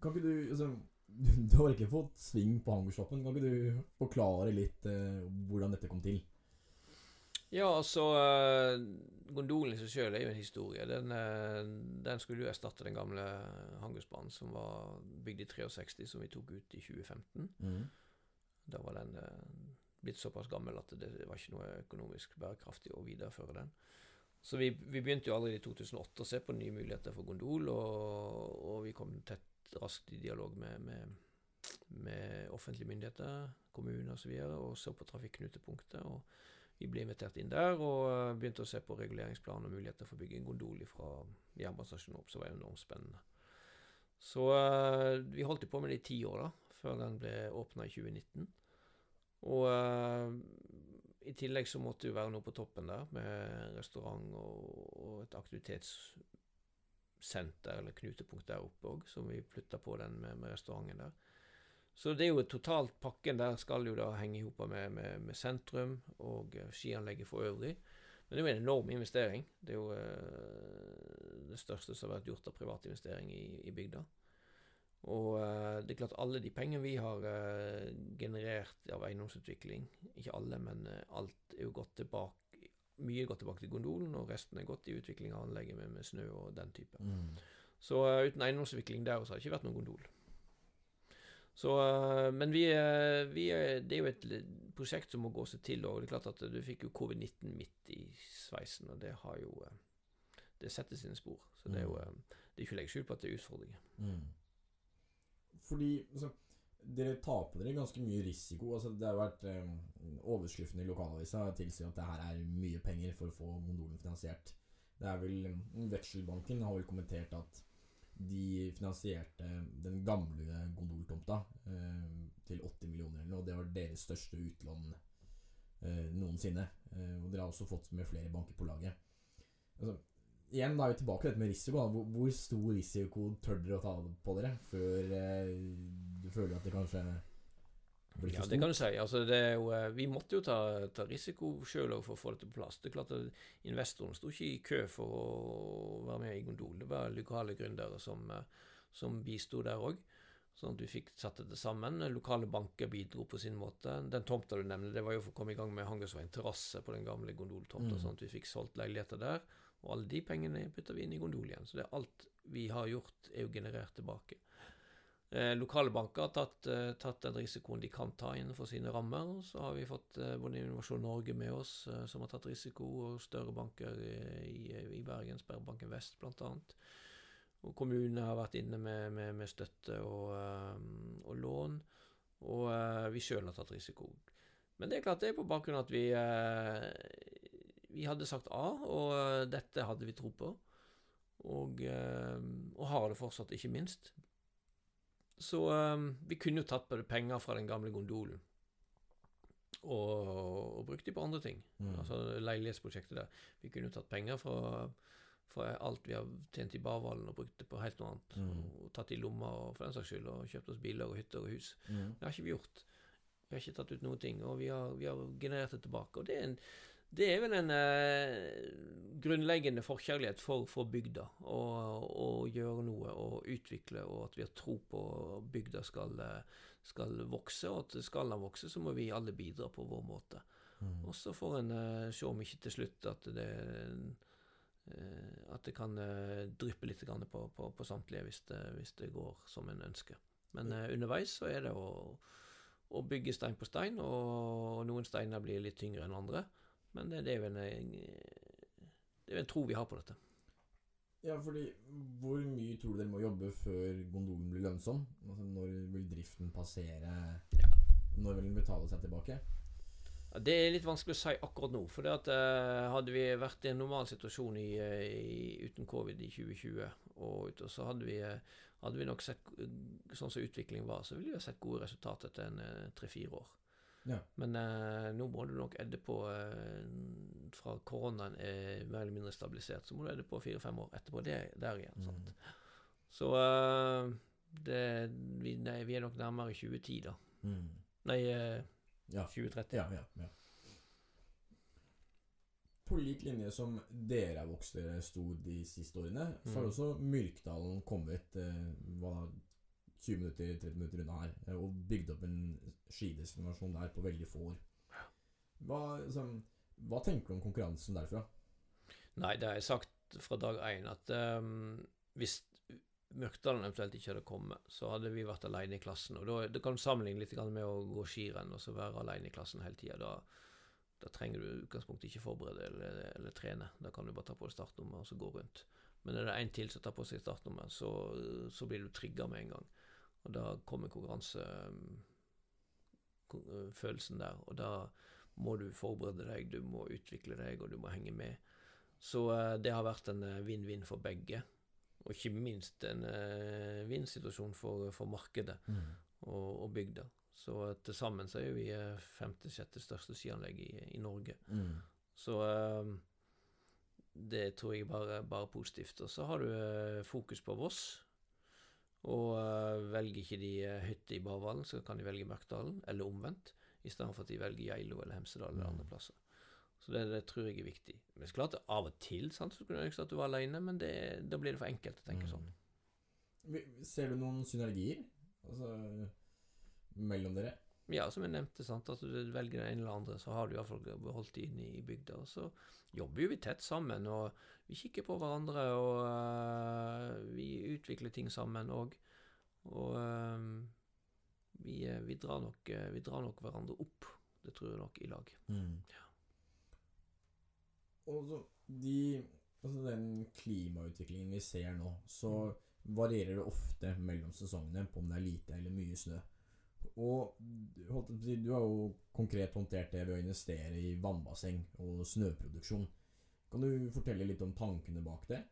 Kan ikke du altså, du, du har virkelig fått sving på hangershoppen. Kan ikke du forklare litt eh, hvordan dette kom til? Ja, altså eh, Gondolen i seg sjøl er jo en historie. Den, eh, den skulle jo erstatte den gamle Hangusbanen som var bygd i 63, som vi tok ut i 2015. Da var den eh, blitt såpass gammel at det var ikke noe økonomisk bærekraftig å videreføre den. Så vi, vi begynte jo allerede i 2008 å se på nye muligheter for gondol, og, og vi kom tett raskt i dialog med, med, med offentlige myndigheter, kommuner osv., og, så videre, og så på trafikknutepunktet. og vi ble invitert inn der og eh, begynte å se på reguleringsplan og muligheter for å bygge en gondol fra jernbanestasjonen opp, som var enormt spennende. Så eh, vi holdt på med det i ti år, da, før den ble åpna i 2019. Og uh, i tillegg så måtte det jo være noe på toppen der, med restaurant og, og et aktivitetssenter, eller knutepunkt der oppe òg, som vi flytta på den med, med restauranten der. Så det er jo totalt pakken der skal jo da henge i hop med, med, med sentrum og eh, skianlegget for øvrig. Men det er jo en enorm investering. Det er jo eh, det største som har vært gjort av privat investering i, i bygda. Og eh, det er klart alle de pengene vi har generert av eiendomsutvikling, ikke alle, men alt er jo gått tilbake Mye gått tilbake til gondolen, og resten er gått i utvikling av anlegget med, med snø og den type. Mm. Så uten eiendomsutvikling der også har det ikke vært noen gondol. Så, eh, men vi, eh, vi, er- det er jo et prosjekt som må gå seg til. Og det er klart at du fikk jo covid-19 midt i sveisen, og det har jo eh, Det setter sine spor. Så det er jo Mm. eh, Det er ikke å legge skjul på at det er utfordringer. Mm. Fordi altså, dere tar på dere ganske mye risiko. Altså, det har vært eh, Overskriften i lokalavisa tilsier at det her er mye penger for å få Mondolen finansiert. Det er vel Vekselbanken har vel kommentert at de finansierte den gamle gondoltomta eh, til 80 millioner eller noe. Det var deres største utlån eh, noensinne. Eh, og dere har også fått med flere banker på laget. Altså, igjen da er vi tilbake til dette med risiko. Hvor, hvor stor risiko tør dere å ta på dere før du føler at det kanskje Ja, det kan du si. Altså, det jo, eh, vi måtte jo ta, ta risiko sjøl for å få det på plass. Det er klart at Investoren sto ikke i kø for å være med i gondol. Det var lokale gründere som, eh, som bisto der òg. Sånn at vi fikk satt dette sammen. Lokale banker bidro på sin måte. Den tomta du nevner, det var jo for å komme i gang med Hangersveien terrasse på den gamle gondoltomta, Mm. sånn at vi fikk solgt leiligheter der. Og alle de pengene putta vi inn i gondol igjen. Så det er alt vi har gjort, er jo generert tilbake. Eh, lokale banker har tatt, eh, tatt den risikoen de kan ta innenfor sine rammer. og Så har vi fått eh, både Innovasjon Norge med oss, eh, som har tatt risiko, og større banker eh, i, i Bergen, Sperrebanken Vest bl.a. Og kommunene har vært inne med, med, med støtte og, eh, og lån. Og eh, vi sjøl har tatt risiko. Men det er klart det er på bakgrunn av at vi, eh, vi hadde sagt A, og eh, dette hadde vi tro på. Og, eh, og har det fortsatt, ikke minst. Så um, vi kunne jo tatt på det penger fra den gamle gondolen og, og brukt de på andre ting. Mm. Altså leilighetsprosjektet der. Vi kunne jo tatt penger fra, fra alt vi har tjent i Barvallen og brukt det på helt noe annet. Mm. Og tatt i lomma og for den saks skyld, og kjøpt oss biler og hytter og hus. Mm. Det har ikke vi gjort. Vi har ikke tatt ut noen ting, og vi har, vi har generert det tilbake. Og det er, en, det er vel en eh, grunnleggende forkjærlighet for, for bygda. Å gjøre noe og utvikle, og at vi har tro på at bygda skal, eh, skal vokse. Og at skal den vokse, så må vi alle bidra på vår måte. Mm. Og så får en eh, se om ikke til slutt at det eh, At det kan eh, dryppe litt på, på, på samtlige hvis det, hvis det går som en ønsker. Men underveis så er det å, å bygge stein på stein, og noen steiner blir litt tyngre enn andre. Men det, det er jo en, det er en tro vi har på dette. Ja, fordi Hvor mye tror du dere må jobbe før gondolen blir lønnsom? Altså, når vil driften passere Ja. Når vil den betale seg tilbake? Ja, Det er litt vanskelig å si akkurat nå. For at, eh, hadde vi vært i en normal situasjon i, eh, i, uten covid i 2020, og, og så hadde vi, eh, hadde vi nok sett sånn som utviklingen var, så ville vi ha sett gode resultater etter en tre-fire år. Ja. Men eh, nå må du nok edde på eh, Fra koronaen er mer eller mindre stabilisert, så må du edde på fire-fem år etterpå. Det, der igjen. Sant? Så eh, det, vi, nei, vi er nok nærmere 2010, da. Mm. Nei, eh, Ja. 2030. Ja, ja, ja. På lik linje som dere har vokst dere stor de siste årene, så har Mm. også Myrkdalen kommet eh, hva, 20 minutter, 30 minutter unna her, eh, og bygde opp en skidestinasjon der på veldig få år. Hva, altså, hva tenker du om konkurransen derfra? Nei, det har jeg sagt fra dag én, at um, hvis Mørkdalen eventuelt ikke hadde kommet, så hadde vi vært alene i klassen. Og da, det kan du sammenligne litt med å gå skirenn og så være alene i klassen hele tida. Da, da trenger du i utgangspunktet ikke forberede eller, eller trene. Da kan du bare ta på deg startnummer og så gå rundt. Men er det en til som tar på seg startnummer, så, så blir du trigga med en gang. Og da kommer konkurransefølelsen der. Og da må du forberede deg, du må utvikle deg, og du må henge med. Så eh, det har vært en eh, vinn-vinn for begge. Og ikke minst en eh, vinn-situasjon for, for markedet og, og bygda. Så eh, til sammen så er vi eh, femte-sjette største skianlegg i, i Norge. Mm. Så eh, det tror jeg bare bare positivt. Og så har du eh, fokus på Voss. Og eh, velger ikke de eh, hytte i Barvalen så kan de velge Mørkdalen, eller omvendt. I stedet for at de velger Geilo eller Hemsedal eller Mm. andre plasser. Så det, det tror jeg er viktig. Men det er klart av og til sant, så kunne du ønske at du var alene, men det, da blir det for enkelt å tenke sånn. Mm. sånn. Ser du noen synergier altså, mellom dere? Ja, som jeg nevnte, sant, at du velger den ene eller andre, så har du iallfall beholdt det inne i bygda. Og så jobber jo vi tett sammen, og vi kikker på hverandre, og uh, vi utvikler ting sammen òg. Og uh, vi, øh, vi, drar nok, vi drar nok hverandre opp. Det tror jeg nok i lag. Og så de Altså den klimautviklingen vi ser nå, så varierer det ofte mellom sesongene på om det er lite eller mye snø. Og du- har jo konkret håndtert det ved å investere i vannbasseng og snøproduksjon. Kan du fortelle litt om tankene bak det?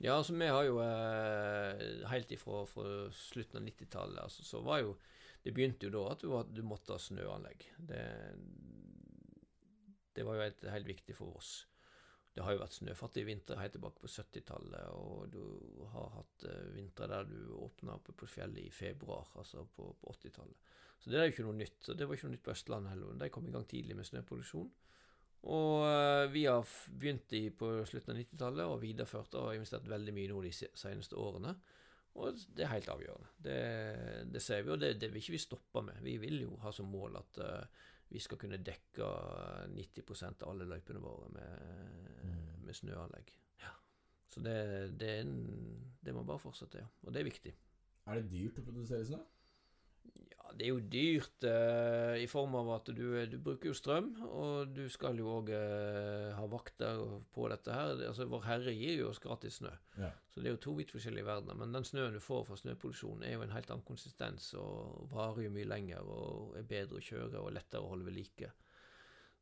Ja, altså vi har jo eh, helt ifra fra slutten av 90-tallet altså, så var jo Det begynte jo da at du, du måtte ha snøanlegg. Det, det var jo helt, helt viktig for oss. Det har jo vært snøfattige vintre helt tilbake på 70-tallet, og du har hatt eh, vintre der du åpna oppe på fjellet i februar, altså på, på 80-tallet. Så det er jo ikke noe nytt. og Det var ikke noe nytt på Østlandet heller. De kom i gang tidlig med snøproduksjon. Og eh, vi har begynt i, på slutten av 90-tallet og videreført og investert veldig mye nå de seneste årene. Og det er helt avgjørende. Det, det ser vi, og det, det vil ikke vi stoppe med. Vi vil jo ha som mål at uh, vi skal kunne dekke 90% av alle løypene våre med, med snøanlegg. Ja. Så det, det, en, det må bare fortsette, ja. Og det er viktig. Er det dyrt å produsere snø? Ja, det er jo dyrt eh, i form av at du, du bruker jo strøm, og du skal jo òg eh, ha vakter på dette her. Altså, Vår Herre gir jo oss gratis snø, Ja. så det er jo to vidt forskjellige verdener. Men den snøen du får fra snøproduksjonen, er jo en helt annen konsistens og varer jo mye lenger og er bedre å kjøre og lettere å holde ved like.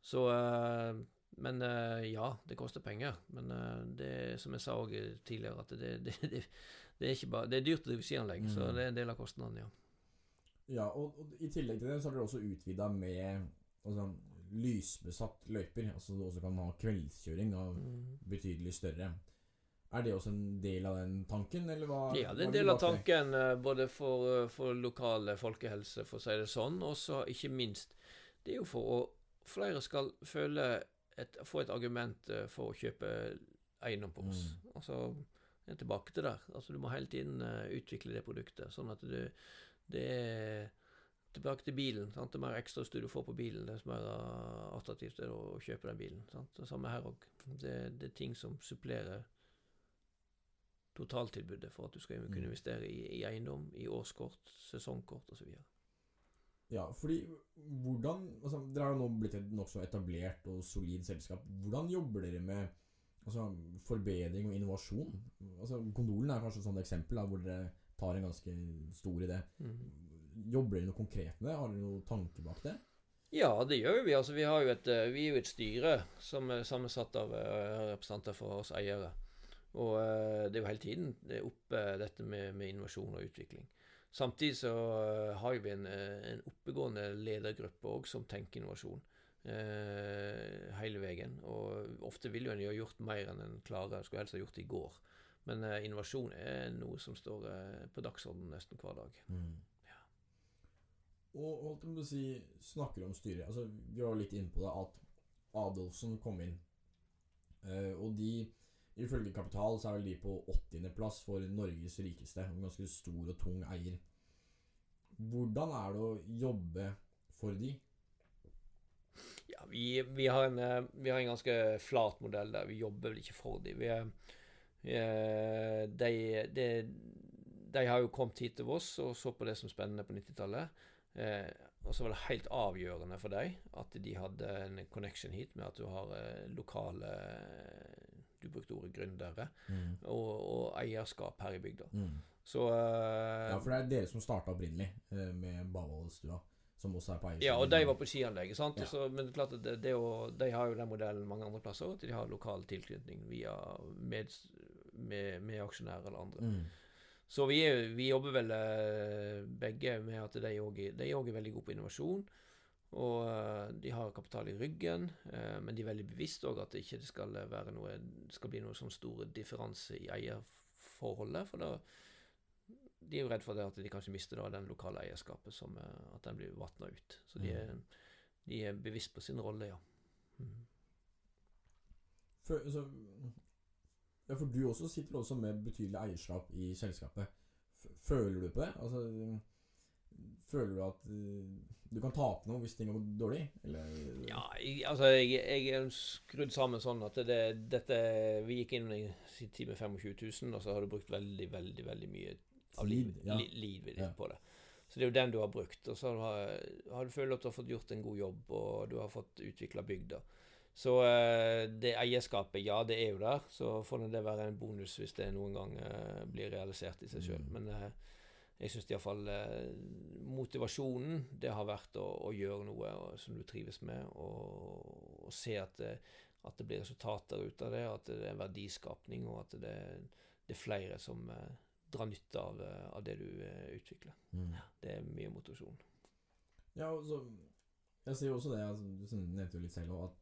Så eh, Men eh, ja, det koster penger. Men eh, det som jeg sa òg tidligere, at det, det, det, det er bare Det er dyrt å drive skianlegg, så Mm. det er en del av kostnaden, ja. Ja, og, og i tillegg til det så har dere også utvida med altså, lysbesatt løyper. Altså du også kan ha kveldskjøring av Mm. betydelig større. Er det også en del av den tanken, eller hva? Ja, det er en del av tanken eh, både for, eh, for lokal folkehelse, for å si det sånn, og så ikke minst Det er jo for å flere skal føle et, få et argument eh, for å kjøpe eiendom på oss. Mm. Altså, jeg er tilbake til der. Altså, du må hele tiden utvikle det produktet, sånn at du Det er Tilbake til bilen. Sant? Det mer ekstrautstyr du får på bilen, desto mer eh, attraktivt er å kjøpe den bilen. Sant? Det samme her òg. Det, det er ting som supplerer totaltilbudet for at du skal kunne Mm. investere i, i eiendom, i årskort, sesongkort osv. Ja, fordi hvordan altså, Dere har jo nå blitt et nokså etablert og solid selskap. Hvordan jobber dere med altså, forbedring og innovasjon? Altså, Kondolen er kanskje et sånt eksempel da, hvor dere tar en ganske stor idé. Mm. Jobber dere noe konkret med det? Har dere noen tanke bak det? Ja, det gjør vi. Altså, vi, har jo et, eh, vi er jo et styre som er sammensatt av eh, representanter for oss eiere. Og eh, det er jo hele tiden det er oppe dette med, med innovasjon og utvikling. Samtidig så har vi en, en oppegående ledergruppe òg som tenker innovasjon eh, hele veien. Og ofte vil jo en ha gjort mer enn en klarer. Skulle helst ha gjort i går. Men eh, innovasjon er noe som står eh, på dagsordenen nesten hver dag. Mm. Og holdt jeg på å si, snakker om styret altså, Vi var litt inne på det at Adolfsen kom inn. Eh, og de, ifølge Kapital, så er vel de på 80.-plass for Norges rikeste. En ganske stor og tung eier. Hvordan er det å jobbe for de? Ja, vi, vi, har en, eh, vi, har en, ganske flat modell der. Vi jobber vel ikke for de. Vi er, de, de, de, har jo kommet hit til oss og så på det som spennende på 90-tallet. Eh, og så var det helt avgjørende for deg at de hadde en connection hit med at du har eh, lokale Du brukte ordet gründere. Mm. Og, og, eierskap her i bygda. Mm. Så eh, Ja, for det er dere som starta opprinnelig eh, med Bavaldsstua. Som også er på eiersiden. Ja, og de var på skianlegget. sant? Ja. Så, men klart at det, det å, de har jo den modellen mange andre plasser at de har lokal tilknytning via med, med, med aksjonærer eller andre. Mm. Så vi, vi, jobber vel eh, begge med at de òg er veldig gode på innovasjon. Og eh, de har kapital i ryggen, eh, men de er veldig bevisst òg at det ikke skal, være noe, skal bli noe sånn store differanse i eierforholdet. For da, de er jo redd for det at de kanskje mister da den lokale eierskapet, som, at den blir vatna ut. Så de er, de er, bevisst på sin rolle, ja. Mm. For, så, ja, for du også sitter også med betydelig eierskap i selskapet. Føler du på det? Altså, føler du at uh, du kan tape noe hvis ting går dårlig? Eller? Ja, jeg, altså jeg, jeg, er skrudd sammen sånn at det, dette Vi gikk inn i sin tid med 25 000, og så har du brukt veldig, veldig veldig mye av livet ja. li, liv ditt ja. på det. Så det er jo den du har brukt. Og så har, har du følt at du har fått gjort en god jobb, og du har fått utvikla bygda. Så uh, det eierskapet, ja, det er jo der. Så får det være en bonus hvis det noen gang uh, blir realisert i seg sjøl. Mm. Men uh, jeg syns iallfall uh, motivasjonen, det har vært å, å gjøre noe og, som du trives med, og, og se at det, at det, blir resultater ut av det, at det er verdiskapning, og at det, det er flere som drar nytte av, av, det du utvikler. Mm. Det er mye motivasjon. Ja, altså, jeg sier jo også det, altså, du nevnte jo litt selv at Eh,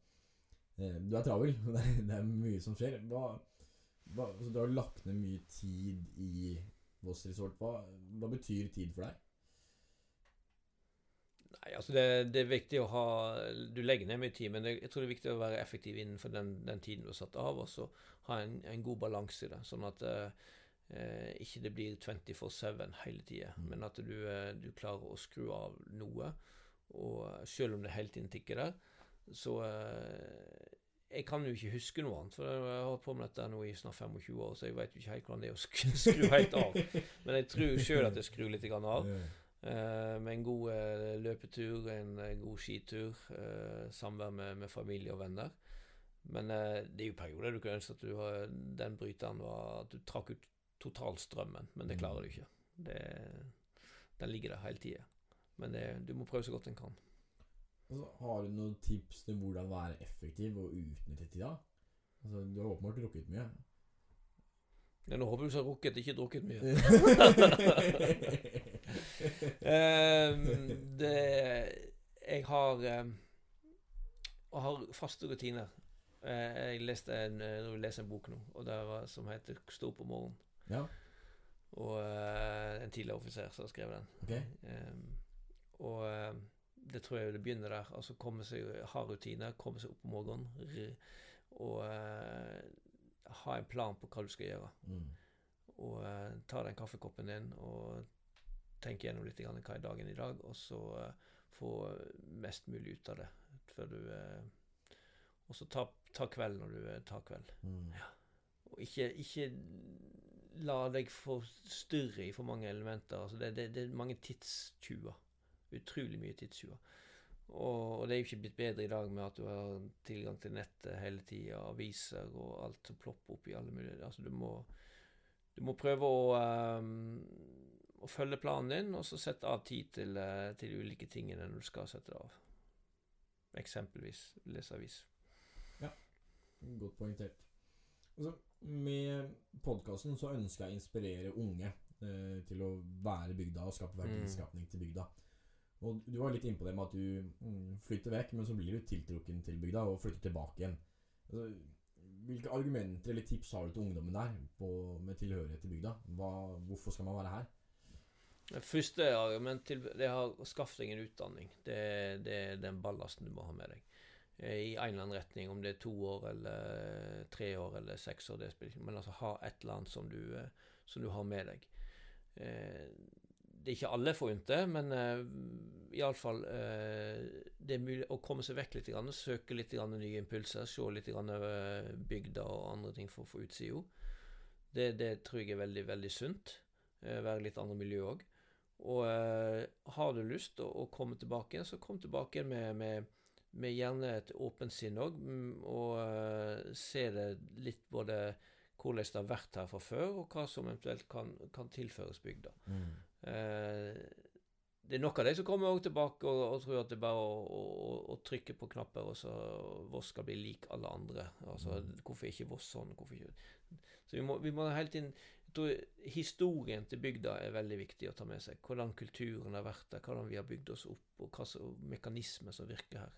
du er travel. Det er mye som skjer. Hva, hva, så du har lagt ned mye tid i Voss Resort. Hva, hva betyr tid for deg? Nei, altså det, det, er viktig å ha Du legger ned mye tid, men det, jeg tror det er viktig å være effektiv innenfor den, den tiden du har satt av, og så ha en, en god balanse i det. Sånn at eh, eh ikke det blir 24-7 hele tida, mm. men at du, eh, du, klarer å skru av noe. Og selv om det hele tiden tikker der, så eh, jeg kan jo ikke huske noe annet, for jeg har holdt på med dette nå i snart 25 år, så jeg vet jo ikke helt hvordan det er å skru helt av. Men jeg tror sjøl at jeg skrur litt av. Uh, med en god uh, løpetur, en god skitur, samvær med, med, familie og venner. Men det er jo perioder du kunne ønske at du, har, den bryteren var At du trakk ut totalstrømmen, men det klarer du ikke. Det, den ligger der hele tida. Men det, du må prøve så godt en kan. Altså, har du noen tips til hvordan være effektiv og utnytte tida? Altså, du har åpenbart drukket mye. Ja, nå håper du så har rukket, ikke drukket mye. um, det Jeg har um, Jeg har faste rutiner. Uh, jeg leste en, uh, leser en bok nå og det var, som heter 'Stå opp om morgenen'. Ja. Og uh, en tidligere offiser som har skrevet den. Okay. Um, og det tror jeg det begynner der. Altså komme seg, Ha rutiner, komme seg opp om morgenen og uh, ha en plan på hva du skal gjøre. Mm. Og uh, ta den kaffekoppen din og tenke gjennom litt grann, hva er dagen i dag, og så uh, få mest mulig ut av det før du Og så ta, ta, kveld når du tar kveld. Mm. Ja. Og ikke, ikke la deg forstyrre i for mange elementer. Altså det, det, det er mange tidstyver utrolig mye tidstyver. Og, og, det er jo ikke blitt bedre i dag med at du har tilgang til nettet hele tida, aviser og alt som plopper opp i alle mulige Altså, du må, du må prøve å, um, å, følge planen din, og så sette av tid til, uh, til de ulike tingene når du skal sette det av. eksempelvis lese avis. Godt poengtert. Altså, med podkasten så ønsker jeg å inspirere unge eh, til å være bygda og skape verdiskapning til bygda. Og Du var litt innpå det med at du mm, flytter vekk, men så blir du tiltrukken til bygda og flytter tilbake igjen. Altså, hvilke argumenter eller tips har du til ungdommen der på, med tilhørighet til bygda? Hva, hvorfor skal man være her? Det første argument til det er å skaffe deg en utdanning. Det, det er den ballasten du må ha med deg. Eh, I en eller annen retning, om det er to år eller tre år eller seks år, det spiller ikke Men altså ha et eller annet som du, eh, som du har med deg. Eh, det er ikke alle forunt det, men uh, iallfall uh, Det er mulig å komme seg vekk litt, grann, søke litt grann, nye impulser, se litt grann, over bygda og andre ting for å få utsida. Det, det, tror jeg er veldig, veldig sunt. Uh, være litt andre miljø òg. Og har du lyst å, å, komme tilbake igjen, så kom tilbake igjen med, med, med gjerne et åpent sinn òg, og og se det litt både hvordan det har vært her fra før, og hva som eventuelt kan, kan tilføres bygda. Mm. Eh, det er nok av de som kommer tilbake og, og, tror at det er bare å, å, å, trykke på knapper, og så Voss skal bli lik alle andre. Altså, mm. Hvorfor er ikke Voss sånn? Ikke? Så vi må, vi må hele tiden jeg tror Historien til bygda er veldig viktig å ta med seg. Hvordan kulturen har vært der, hvordan vi har bygd oss opp, og hva mekanismer som virker her.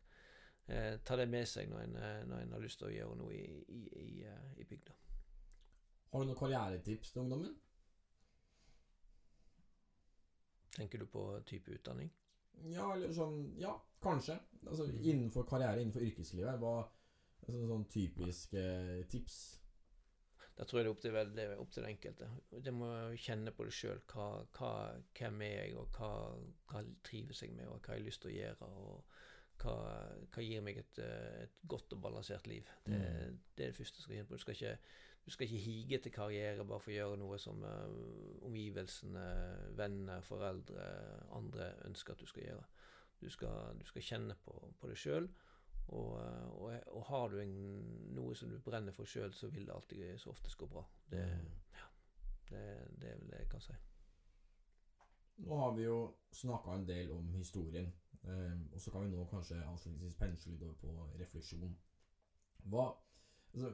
Eh, ta det med seg når en, eh, når en, har lyst til å gjøre noe i, i, i, eh, i bygda. Har du noen karrieretips til ungdommen? Tenker du på type utdanning? Ja, eller sånn Ja, kanskje. Altså mm. innenfor karriere, innenfor yrkeslivet. Hva altså, Sånn typiske tips? Da tror jeg det er opp til, det er opp til den enkelte. Det må kjenne på det sjøl. Hvem er jeg, og hva, hva trives jeg med, og hva jeg har lyst til å gjøre. og hva, hva gir meg et, et, godt og balansert liv. Det, mm. det er det første du skal kjenne på. Du skal ikke du skal ikke hige til karriere bare for å gjøre noe som uh, omgivelsene, venner, foreldre, andre ønsker at du skal gjøre. Du skal, du skal kjenne på, på det sjøl. Og, uh, og, og, har du en, noe som du brenner for sjøl, så vil det alltid så oftest gå bra. Det, mm. ja, det, det er vel det jeg kan si. Nå har vi jo snakka en del om historien, eh, og så kan vi nå kanskje avslutningsvis pensle litt over på refleksjon. Hva altså,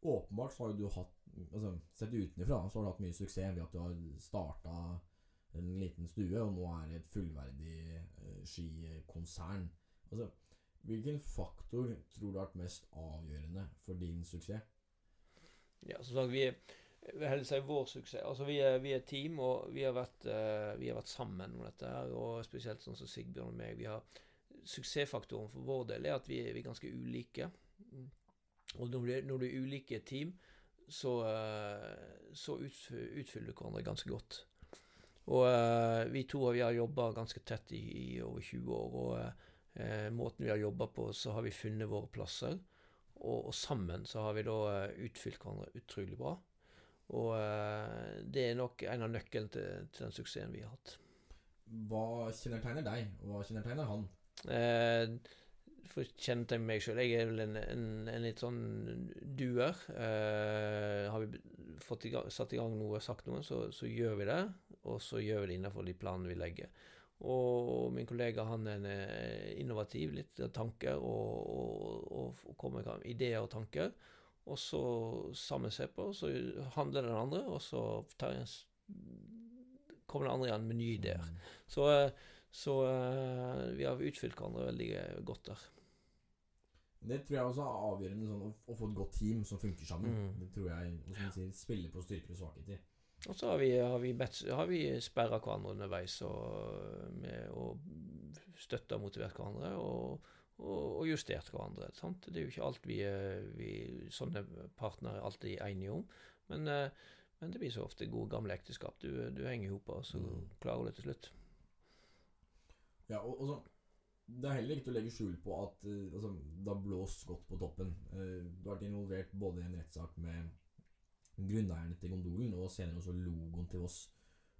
åpenbart så har du hatt altså, Sett utenfra så har du hatt mye suksess ved at du har starta en liten stue, og nå er det et fullverdig uh, skikonsern. Altså, hvilken faktor tror du har vært mest avgjørende for din suksess? Ja, som sagt, vi er heller seg vår suksess. Altså, vi er, vi team, og vi har, vært, uh, vi har vært sammen om dette. her, Og spesielt sånn som Sigbjørn og meg. vi har Suksessfaktoren for vår del er at vi, vi er ganske ulike. Og når du, når du er ulike team, så, eh, så utfyller du hverandre ganske godt. Og uh, vi to vi har jobba ganske tett i, i, over 20 år. Og uh, måten vi har jobba på, så har vi funnet våre plasser. Og, og sammen så har vi da utfylt hverandre utrolig bra. Og uh, det er nok en av nøklene til, til, den suksessen vi har hatt. Hva kjennetegner deg, og hva kjennetegner han? Eh, for å til meg sjøl. Jeg er vel en, en, en litt sånn duer. Eh, har vi fått i gang, satt i gang noe, sagt noe, så, så, gjør vi det. Og så gjør vi det innenfor de planene vi legger. Og min kollega han er eh, innovativ, litt tanker, og, og, og kommer med ideer og tanker. Og så sammen ser på, og så handler den andre, og så tar jeg, kommer den andre igjen med nye ideer. Mm. Så, eh, så uh, vi har utfylt hverandre veldig godt der. Det tror jeg også er avgjørende sånn, å, å, få et godt team som funker sammen. Mm. Det tror jeg som sier, spiller på styrker og svakheter. Og så har vi, har vi, vi sperra hverandre underveis og, med, og støtta og motivert hverandre. Og, og, og, justert hverandre. Sant? Det er jo ikke alt vi, vi sånne partnere er alltid enige om. Men, eh, men, det blir så ofte gode, gamle ekteskap. Du, du henger i hop, og så mm. klarer du det til slutt. Ja, og, og så det er heller ikke til å legge skjul på at uh, altså, det har blåst godt på toppen. Uh, du har vært involvert både i en rettssak med grunneierne til gondolen og senere også logoen til oss.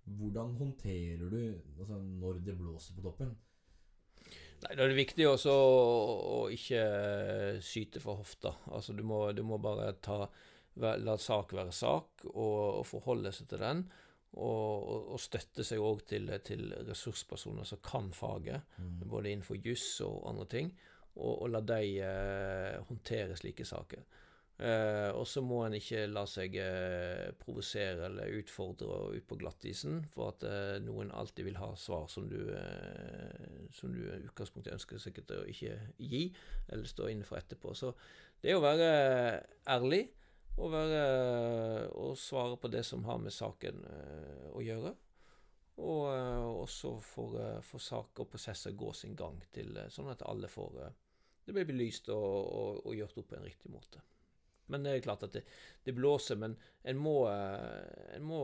Hvordan håndterer du altså, når det blåser på toppen? Nei, Da er det viktig også å ikke syte for hofta. Altså, du må, du må bare ta, la sak være sak, og, og forholde seg til den og, og støtte seg òg til, til, ressurspersoner som kan faget, mm. både innenfor juss og andre ting. og, og la dem eh, håndtere slike saker. Eh, og så må en ikke la seg eh, provosere eller utfordre ut på glattisen for at eh, noen alltid vil ha svar som du, eh, som du i utgangspunktet ønsker sikkert å ikke gi, eller stå inne for etterpå. Så det er å være ærlig og, være, og svare på det som har med saken eh, å gjøre. Og eh, også for, eh, saker og prosesser gå sin gang, til, sånn at alle får Det blir belyst og, og, og gjort opp på en riktig måte. Men det er klart at det, det blåser, men en må, en må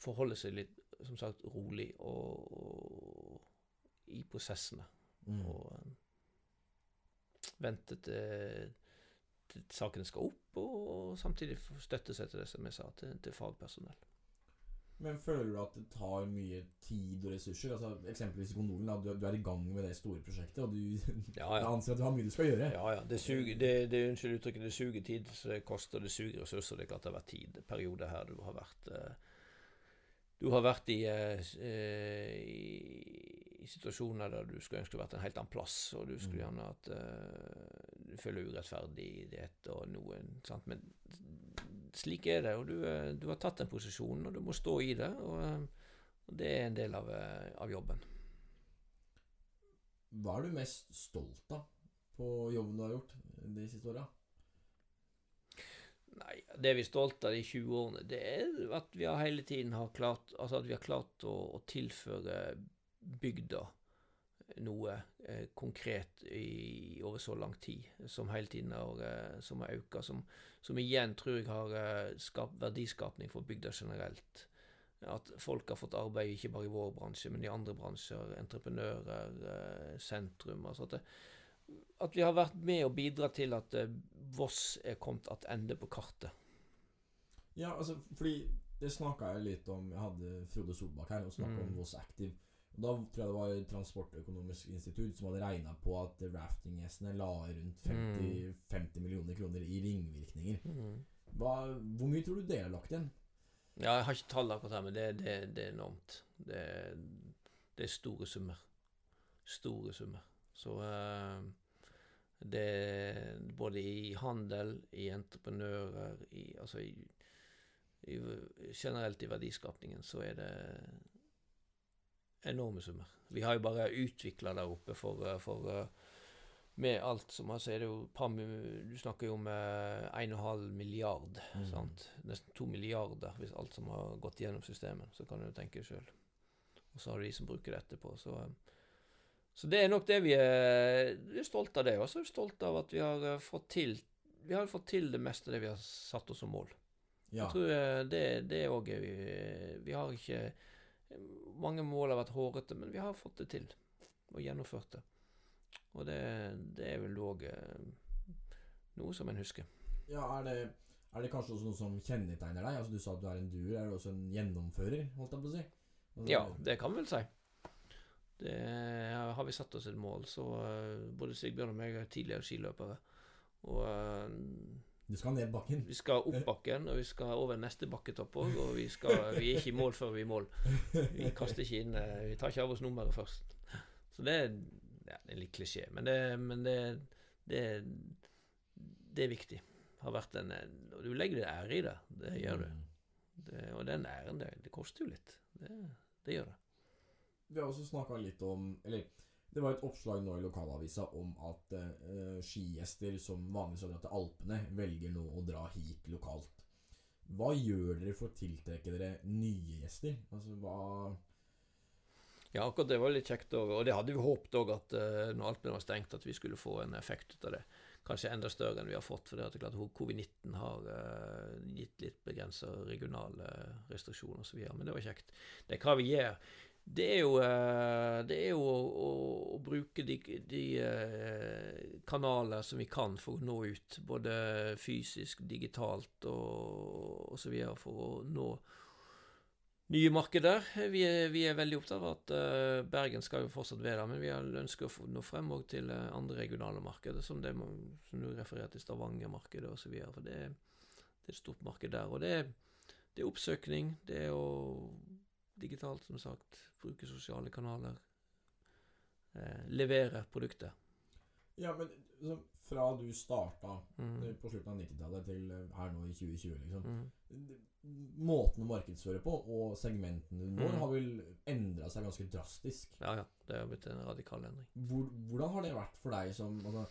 forholde seg litt, som sagt, rolig og, og i prosessene. Mm. Og vente til, sakene skal opp, og samtidig støtte seg til det som jeg sa, til, til fagpersonell. Men føler du at det tar mye tid og ressurser? Altså Eksempelvis i Kondolen. du, du er i gang med det store prosjektet, og du Ja, ja. anser at du har mye du skal gjøre. Ja, ja. Det suger, det, det, unnskyld uttrykket, det suger tid, så det koster, det suger ressurser. Det er klart det har vært tid, perioder her du har vært eh, Du har vært i, eh, i, i situasjoner der du skulle ønske du vært en helt annen plass, og du skulle Mm. gjerne at eh, du føler urettferdighet og noen sant? Men slik er det, og du, eh, du har tatt den posisjonen, og du må stå i det. Og, eh, og det er en del av, eh, av jobben. Hva er du mest stolt av på jobben du har gjort de siste åra? Nei, det vi er stolte av de 20 årene, det er at vi har hele tiden har klart Altså har klart å, å tilføre bygda noe eh, konkret i, over så lang tid, som hele tiden har, eh, som har økt, som, som igjen tror jeg har eh, skapt verdiskapning for bygda generelt. At folk har fått arbeid ikke bare i vår bransje, men i andre bransjer. Entreprenører, eh, sentrum. altså at det, at vi har vært med og bidratt til at eh, Voss er kommet tilbake på kartet. Ja, altså, fordi det snakka jeg litt om Jeg hadde Frode Solbakk her og snakka Mm. om Voss Active. Og Da tror jeg det var Transportøkonomisk institutt som hadde regna på at raftinggjestene la rundt 50, 50 millioner kroner i ringvirkninger. Hva, hvor mye tror du det er lagt igjen? Ja, jeg har ikke tall akkurat her, men det, det, det er enormt. Det, det er store summer. Store summer. Så eh, det Både i handel, i entreprenører, i, altså i, i, generelt i verdiskapningen, så er det enorme summer. Vi har jo bare utvikla der oppe for, eh, for eh, Med alt som altså er det jo Du snakker jo om eh, 1,5 milliard. Mm. Sant? Nesten 2 milliarder hvis alt som har gått gjennom systemet. Så kan du tenke sjøl. Og så har du de som bruker det etterpå. Så, eh, så det er nok det vi er, vi er stolt av det. Og så er vi stolt av at vi har eh, fått til Vi har fått til det meste av det vi har satt oss som mål. Ja. Jeg tror eh, det, det òg er vi Vi har ikke Mange mål har vært hårete, men vi har fått det til. Og gjennomført det. Og det, det er vel òg noe som en husker. ja er, det, er det kanskje også noe som kjennetegner deg? Altså Du sa at du er en duer. Er du også en gjennomfører, holdt jeg på å si? Altså, Ja, det kan vi vel si. Det har vi satt oss et mål, så eh, både Sigbjørn og meg er tidligere skiløpere. Og eh, Du skal ned bakken? vi skal opp bakken, og vi skal over neste bakketopp òg. Og vi, skal, vi er ikke i mål før vi er i mål. Vi kaster ikke inn eh, Vi tar ikke av oss nummeret først. Så det er, ja, det er litt klisjé, men det, men det, det, det er viktig. Har vært en, og du legger det ære i det. Det gjør du. Mm. Det, og den æren, det, det koster jo litt. Det, det gjør det. Vi har også snakka litt om Eller det var et oppslag nå i lokalavisa om at eh, skigjester som vanligvis har dratt til Alpene, velger nå å dra hit lokalt. Hva gjør dere for å tiltrekke dere nye gjester? Altså hva Ja, akkurat det var litt kjekt òg. Og det hadde vi håpet òg, at eh, når Alpene var stengt, at vi skulle få en effekt ut av det. Kanskje enda større enn vi har fått. For det er klart covid-19 har eh, gitt litt begrensa regionale restriksjoner osv. Men det var kjekt. Det er hva vi gjør. Det er jo, eh, det er jo å, å, bruke de, de eh, kanaler som vi kan for å nå ut. Både fysisk, digitalt og så videre For å nå nye markeder. Vi er, vi er veldig opptatt av at eh, Bergen skal jo fortsatt være der, men vi ønsker å nå frem òg til andre regionale markeder, som det som du refererer til Stavanger-markedet osv. For det, det er et stort marked der. Og det det er oppsøkning, det er å digitalt, som sagt, bruke sosiale kanaler. Eh, levere produktet. Ja, men så, fra du starta Mm. eh, på slutten av 90-tallet til eh, her nå i 2020, liksom Mm. Måten å markedsføre på og segmentene du når, Mm. har vel endra seg ganske drastisk. Ja, ja. Det har blitt en radikal endring. Hvor, hvordan har det vært for deg som altså,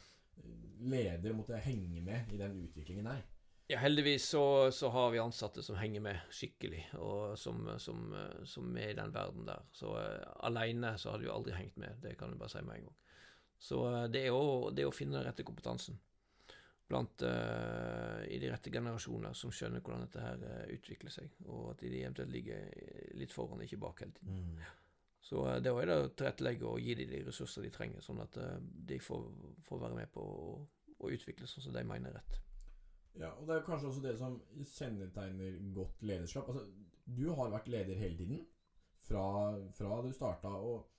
leder å måtte henge med i den utviklingen der? Ja, heldigvis så, så har vi ansatte som henger med skikkelig, og som, som, eh, som er i den verden der. Så uh, aleine så hadde vi aldri hengt med, det kan jeg bare si med en gang. Så uh, det er å, det er å finne den rette kompetansen blant uh, i de rette generasjoner som skjønner hvordan dette her eh, utvikler seg, og at de eventuelt ligger litt foran, ikke bak hele tiden. Så uh, det er det å tilrettelegge og gi dem de ressurser de trenger, sånn at eh, de får, får være med på å, å utvikle sånn som de mener er rett. Ja, og det er kanskje også det som kjennetegner godt lederskap. Altså, du har vært leder hele tiden. Fra, fra du starta, og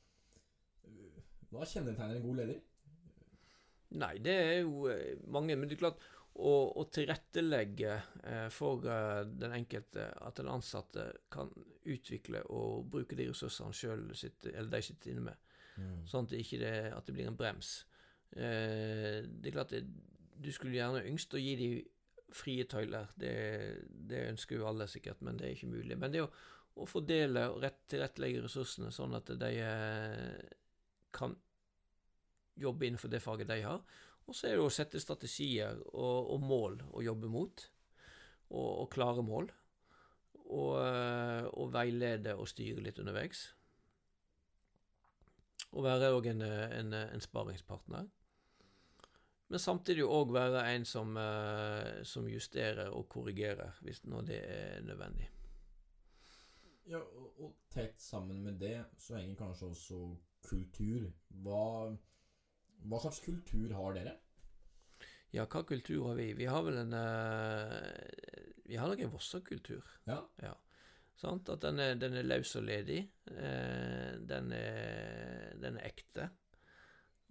øh, Hva kjennetegner en god leder? Nei, det er jo eh, mange, men det er klart å, å tilrettelegge eh, for den enkelte, at den ansatte kan utvikle og bruke de ressursene han sjøl sitter, eller de sitter inne med, sånn at det ikke det, at det blir en brems. Det er klart du skulle gjerne yngst å gi de frie tøyler, det, det ønsker jo alle sikkert, men det er ikke mulig. Men det å, å fordele og rett, tilrettelegge ressursene sånn at de eh, kan jobbe innenfor det faget de har. Og så er det å sette strategier og, og mål å jobbe mot, og, og klare mål. Og, eh, og veilede og styre litt underveis. Og være òg en, eh, en, en sparingspartner. Men samtidig òg være en som, eh, som justerer og korrigerer hvis når det er nødvendig. Ja, og, og tett sammen med det så henger kanskje også kultur. Hva, hva slags kultur har dere? Ja, hva kultur har vi? Vi har vel en eh, Vi har nok en Vossa-kultur. Ja. Ja. Sant? At den er, den er løs og ledig. Eh, den, er, den er ekte.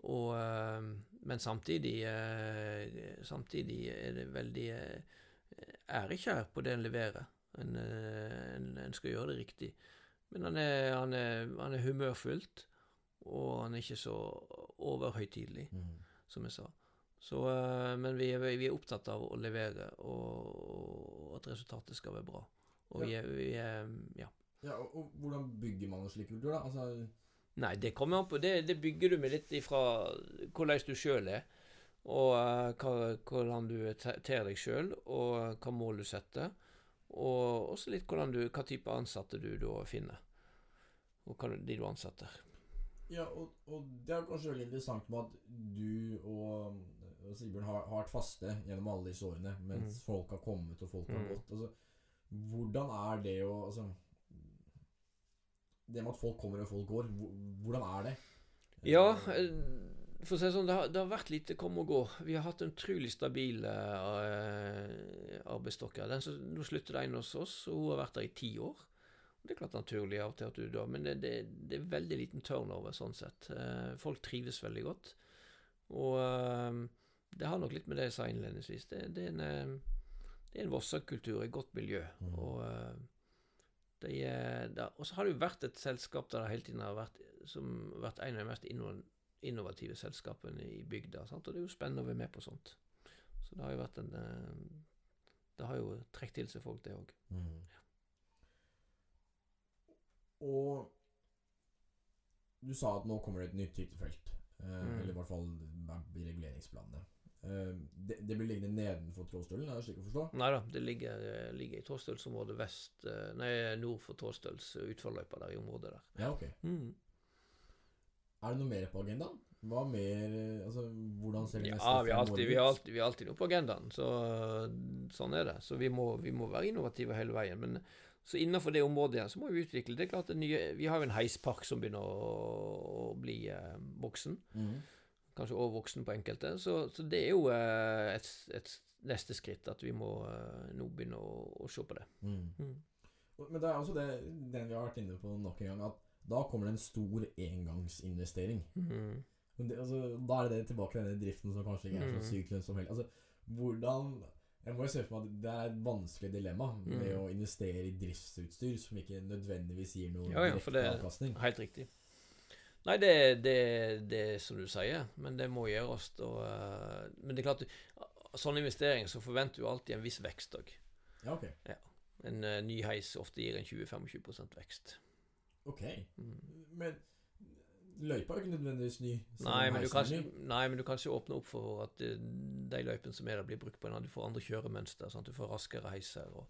Og, men samtidig, eh, samtidig er det veldig eh, ærekjær på det en leverer. En, eh, en, en skal gjøre det riktig. Men han er, han er, han er humørfullt, og han er ikke så overhøytidelig, som jeg sa. Så, men vi er, vi er opptatt av å levere, og, og at resultatet skal være bra. Og vi er, vi Ja. Ja, og, og hvordan bygger man en slik kultur, da? Altså, Nei, det kommer an på Det, det bygger du med litt ifra hvordan du sjøl er, og eh, hva, hvordan du te- ter deg sjøl, og hva mål du setter. Og også litt du, hva type ansatte du da finner, og hva de du ansetter. ja, og, og det er kanskje veldig interessant med at du og, og Sigbjørn har, har vært faste gjennom alle disse årene, mens Mm. folk har kommet og folk har Mm. gått. Altså, hvordan er det å altså, Det med at folk kommer og folk går, hvordan er det? Ja, eh, for å si det sånn, det har, det har vært lite kom og gå. Vi har hatt en utrolig stabil uh, arbeidsstokker. Nå slutter det en hos oss, og hun har vært der i ti år. Det er klart naturlig av og til at du da, men det, det, det er veldig liten turnover sånn sett. Uh, folk trives veldig godt. Og uh, det har nok litt med det jeg sa innledningsvis. Det, det er en, uh, det en Vossa-kultur, et godt miljø. Mm. Og eh, er, det, og så har det jo vært et selskap der det hele tiden har vært som har vært en av de mest innovative selskapene i bygda. Sant? Og det er jo spennende å være med på sånt. Så det har jo vært en eh, Det har jo trukket til seg folk, det òg. Mm. Og du sa at nå kommer det et nytt hyttefelt. Eh, Mm. Eller i hvert fall i reguleringsplanene. Eh, det, det blir liggende nedenfor Tråstølen, er det slik å forstå? Nei da, det ligger, eh, ligger i Trådstølsområdet vest eh, Nei, nord for Trådstøls utforløypa der i området der. Ja, ok. Mm. Er det noe mer på agendaen? Hva mer Altså, hvordan ser de neste Ja, vi har alltid, vi har alltid, vi har alltid noe på agendaen. Så sånn er det. Så vi må, vi må være innovative hele veien. Men så innenfor det området igjen, så må vi utvikle. Det er klart det nye, Vi har jo en heispark som begynner å, å bli eh, voksen. Mhm. Kanskje overvoksen på enkelte. Så, så det er jo eh, et, et neste skritt at vi må eh, nå begynne å, å se på det. Mm. Mm. Men det er også det, den vi har vært inne på nok en gang, at da kommer det en stor engangsinvestering. Mm. Det, altså, da er det tilbake til denne driften som kanskje ikke er så Mm. sykt lønnsom heller. Altså, hvordan Jeg må jo se for meg at det er et vanskelig dilemma med Mm. å investere i driftsutstyr som ikke nødvendigvis gir noe Ja, ja, direkte avkastning. Helt riktig. Nei, det, det, det er som du sier, men det må gjøres. Og, uh, men det er klart, sånn investering så forventer du alltid en viss vekst òg. Ja, ok. En uh, ny heis ofte gir en 20-25 vekst. Ok. Mm. Men løypa er ikke nødvendigvis ny. Nei men, kan, nei, men du kan ikke åpne opp for at eh, de løypene som er der, blir brukt på en annen. Du får andre kjøremønster. Sant? Du får raskere heiser. Og,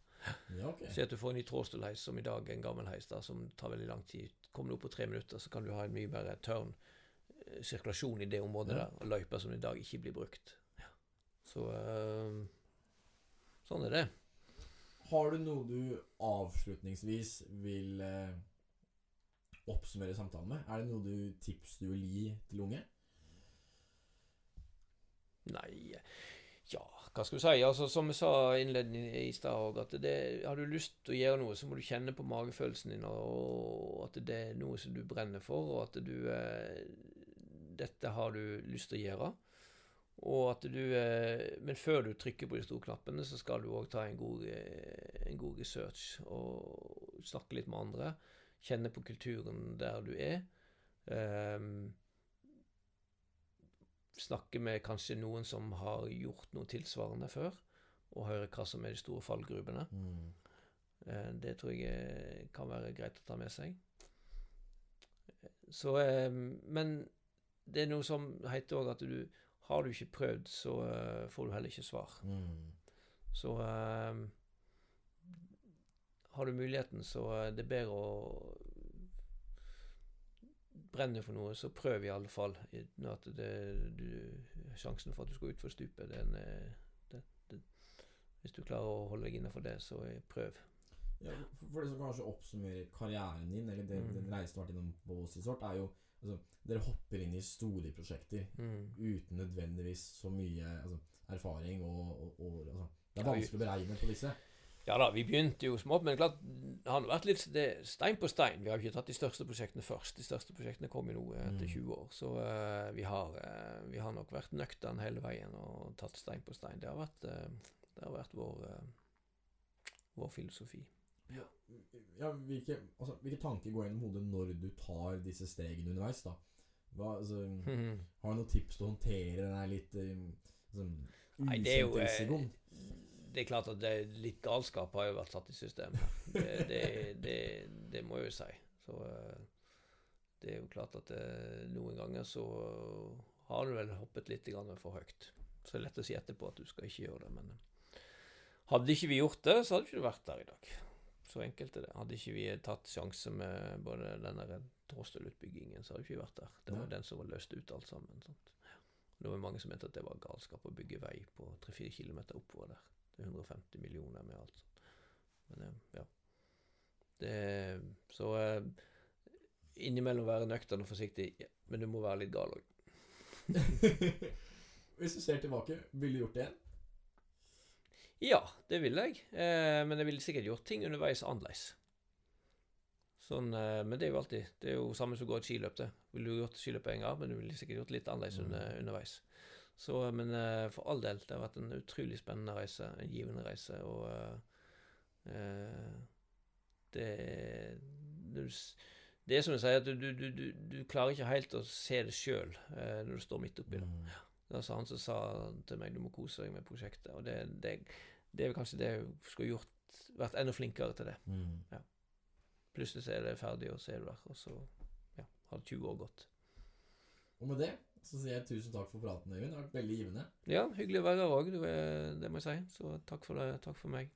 Ja, okay. Si at du får en ny trådstolheis, som i dag er en gammel heis, da, som tar veldig lang tid. Kommer du opp på tre minutter, så kan du ha en mye mer tørn eh, sirkulasjon i det området Ja. der. Og løyper som i dag ikke blir brukt. Så eh, sånn er det. Har du noe du avslutningsvis vil eh, oppsummere samtalen med? Er det noe du tips du vil gi til unge? Nei Ja, hva skal du si? Altså, som jeg sa innledning i stad at det, har du lyst til å gjøre noe, så må du kjenne på magefølelsen din, og at det er noe som du brenner for, og at du eh, Dette har du lyst til å gjøre. Og at du eh, Men før du trykker på de store knappene, så skal du òg ta en god, eh, en god research og snakke litt med andre. Kjenne på kulturen der du er. Um, snakke med kanskje noen som har gjort noe tilsvarende før, og høre hva som er de store fallgrubene. Eh, Det tror jeg eh, kan være greit å ta med seg. Så, eh, men det er noe som heter òg at du har du ikke prøvd, så får du heller ikke svar. Mm. Så har du muligheten, så er det bedre å brenne for noe, så prøv i alle fall. At det, du, sjansen for at du skal utfor stupet, den det, det, Hvis du klarer å holde deg innenfor det, så eh, prøv. Ja, for det som kanskje oppsummerer karrieren din, eller det, Mm. den reisen du har vært innom på Voss Resort, er jo altså, Dere hopper inn i store prosjekter Mm. uten nødvendigvis så mye altså, erfaring og, og, og altså, Det er vanskelig å beregne på disse. Ja da, vi begynte jo smått, men klart, det har vært litt det, stein på stein. Vi har ikke tatt de største prosjektene først. De største prosjektene kom jo nå eh, etter Mm. 20 år. Så uh, vi, har, uh, vi har nok vært nøkterne hele veien og tatt stein på stein. Det har vært, uh, det har vært vår, eh, vår filosofi. Ja, ja hvilke, altså, hvilke tanker går gjennom hodet når du tar disse stegene underveis? da? Hva, altså, har du noen tips til å håndtere den her litt sånn, Nei, det er jo eh? Det er klart at det, litt galskap har jo vært satt i systemet. Det, det, det, det må jeg jo si. Så eh, det er jo klart at eh, noen ganger så har du vel hoppet litt for høyt. Så det er lett å si etterpå at du skal ikke gjøre det, men eh, hadde ikke vi gjort det, så hadde ikke du vært der i dag. Så enkelt er det. Hadde ikke vi tatt sjanse med både den der Tråstøl-utbyggingen, så hadde ikke vært der. Det var ja. den som var løst ut alt sammen. Sant? Det var mange som mente at det var galskap å bygge vei på 3-4 km oppover der. Det er 150 millioner med alt sånt. Men eh, ja. Det, så eh, innimellom være nøktern og forsiktig, men du må være litt gal òg. Hvis du ser tilbake, ville du gjort det igjen? Ja, det ville jeg. Eh, men jeg ville sikkert gjort ting underveis annerledes. Sånn, eh, men det er jo alltid Det er jo samme som å gå et skiløp, det. Ville du gjort skiløp en gang, men du ville sikkert gjort litt annerledes Mm. under, underveis. Så, men eh, for all del, det har vært en utrolig spennende reise. En givende reise. Og eh, eh, det, det, det er som jeg sier, at du, du, du, du, klarer ikke helt å se det sjøl eh, når du står midt oppi det. Mm. Det var han som sa til meg du må kose deg med prosjektet. Og det, det, det er kanskje det jeg skulle gjort vært enda flinkere til det. Mm. Plutselig så er det ferdig, og så er du der. Og så ja, har 20 år gått. Og med det så sier jeg tusen takk for praten, Øyvind. Det har vært veldig givende. Ja, hyggelig å være her òg, det må jeg si. Så takk for det. Takk for meg.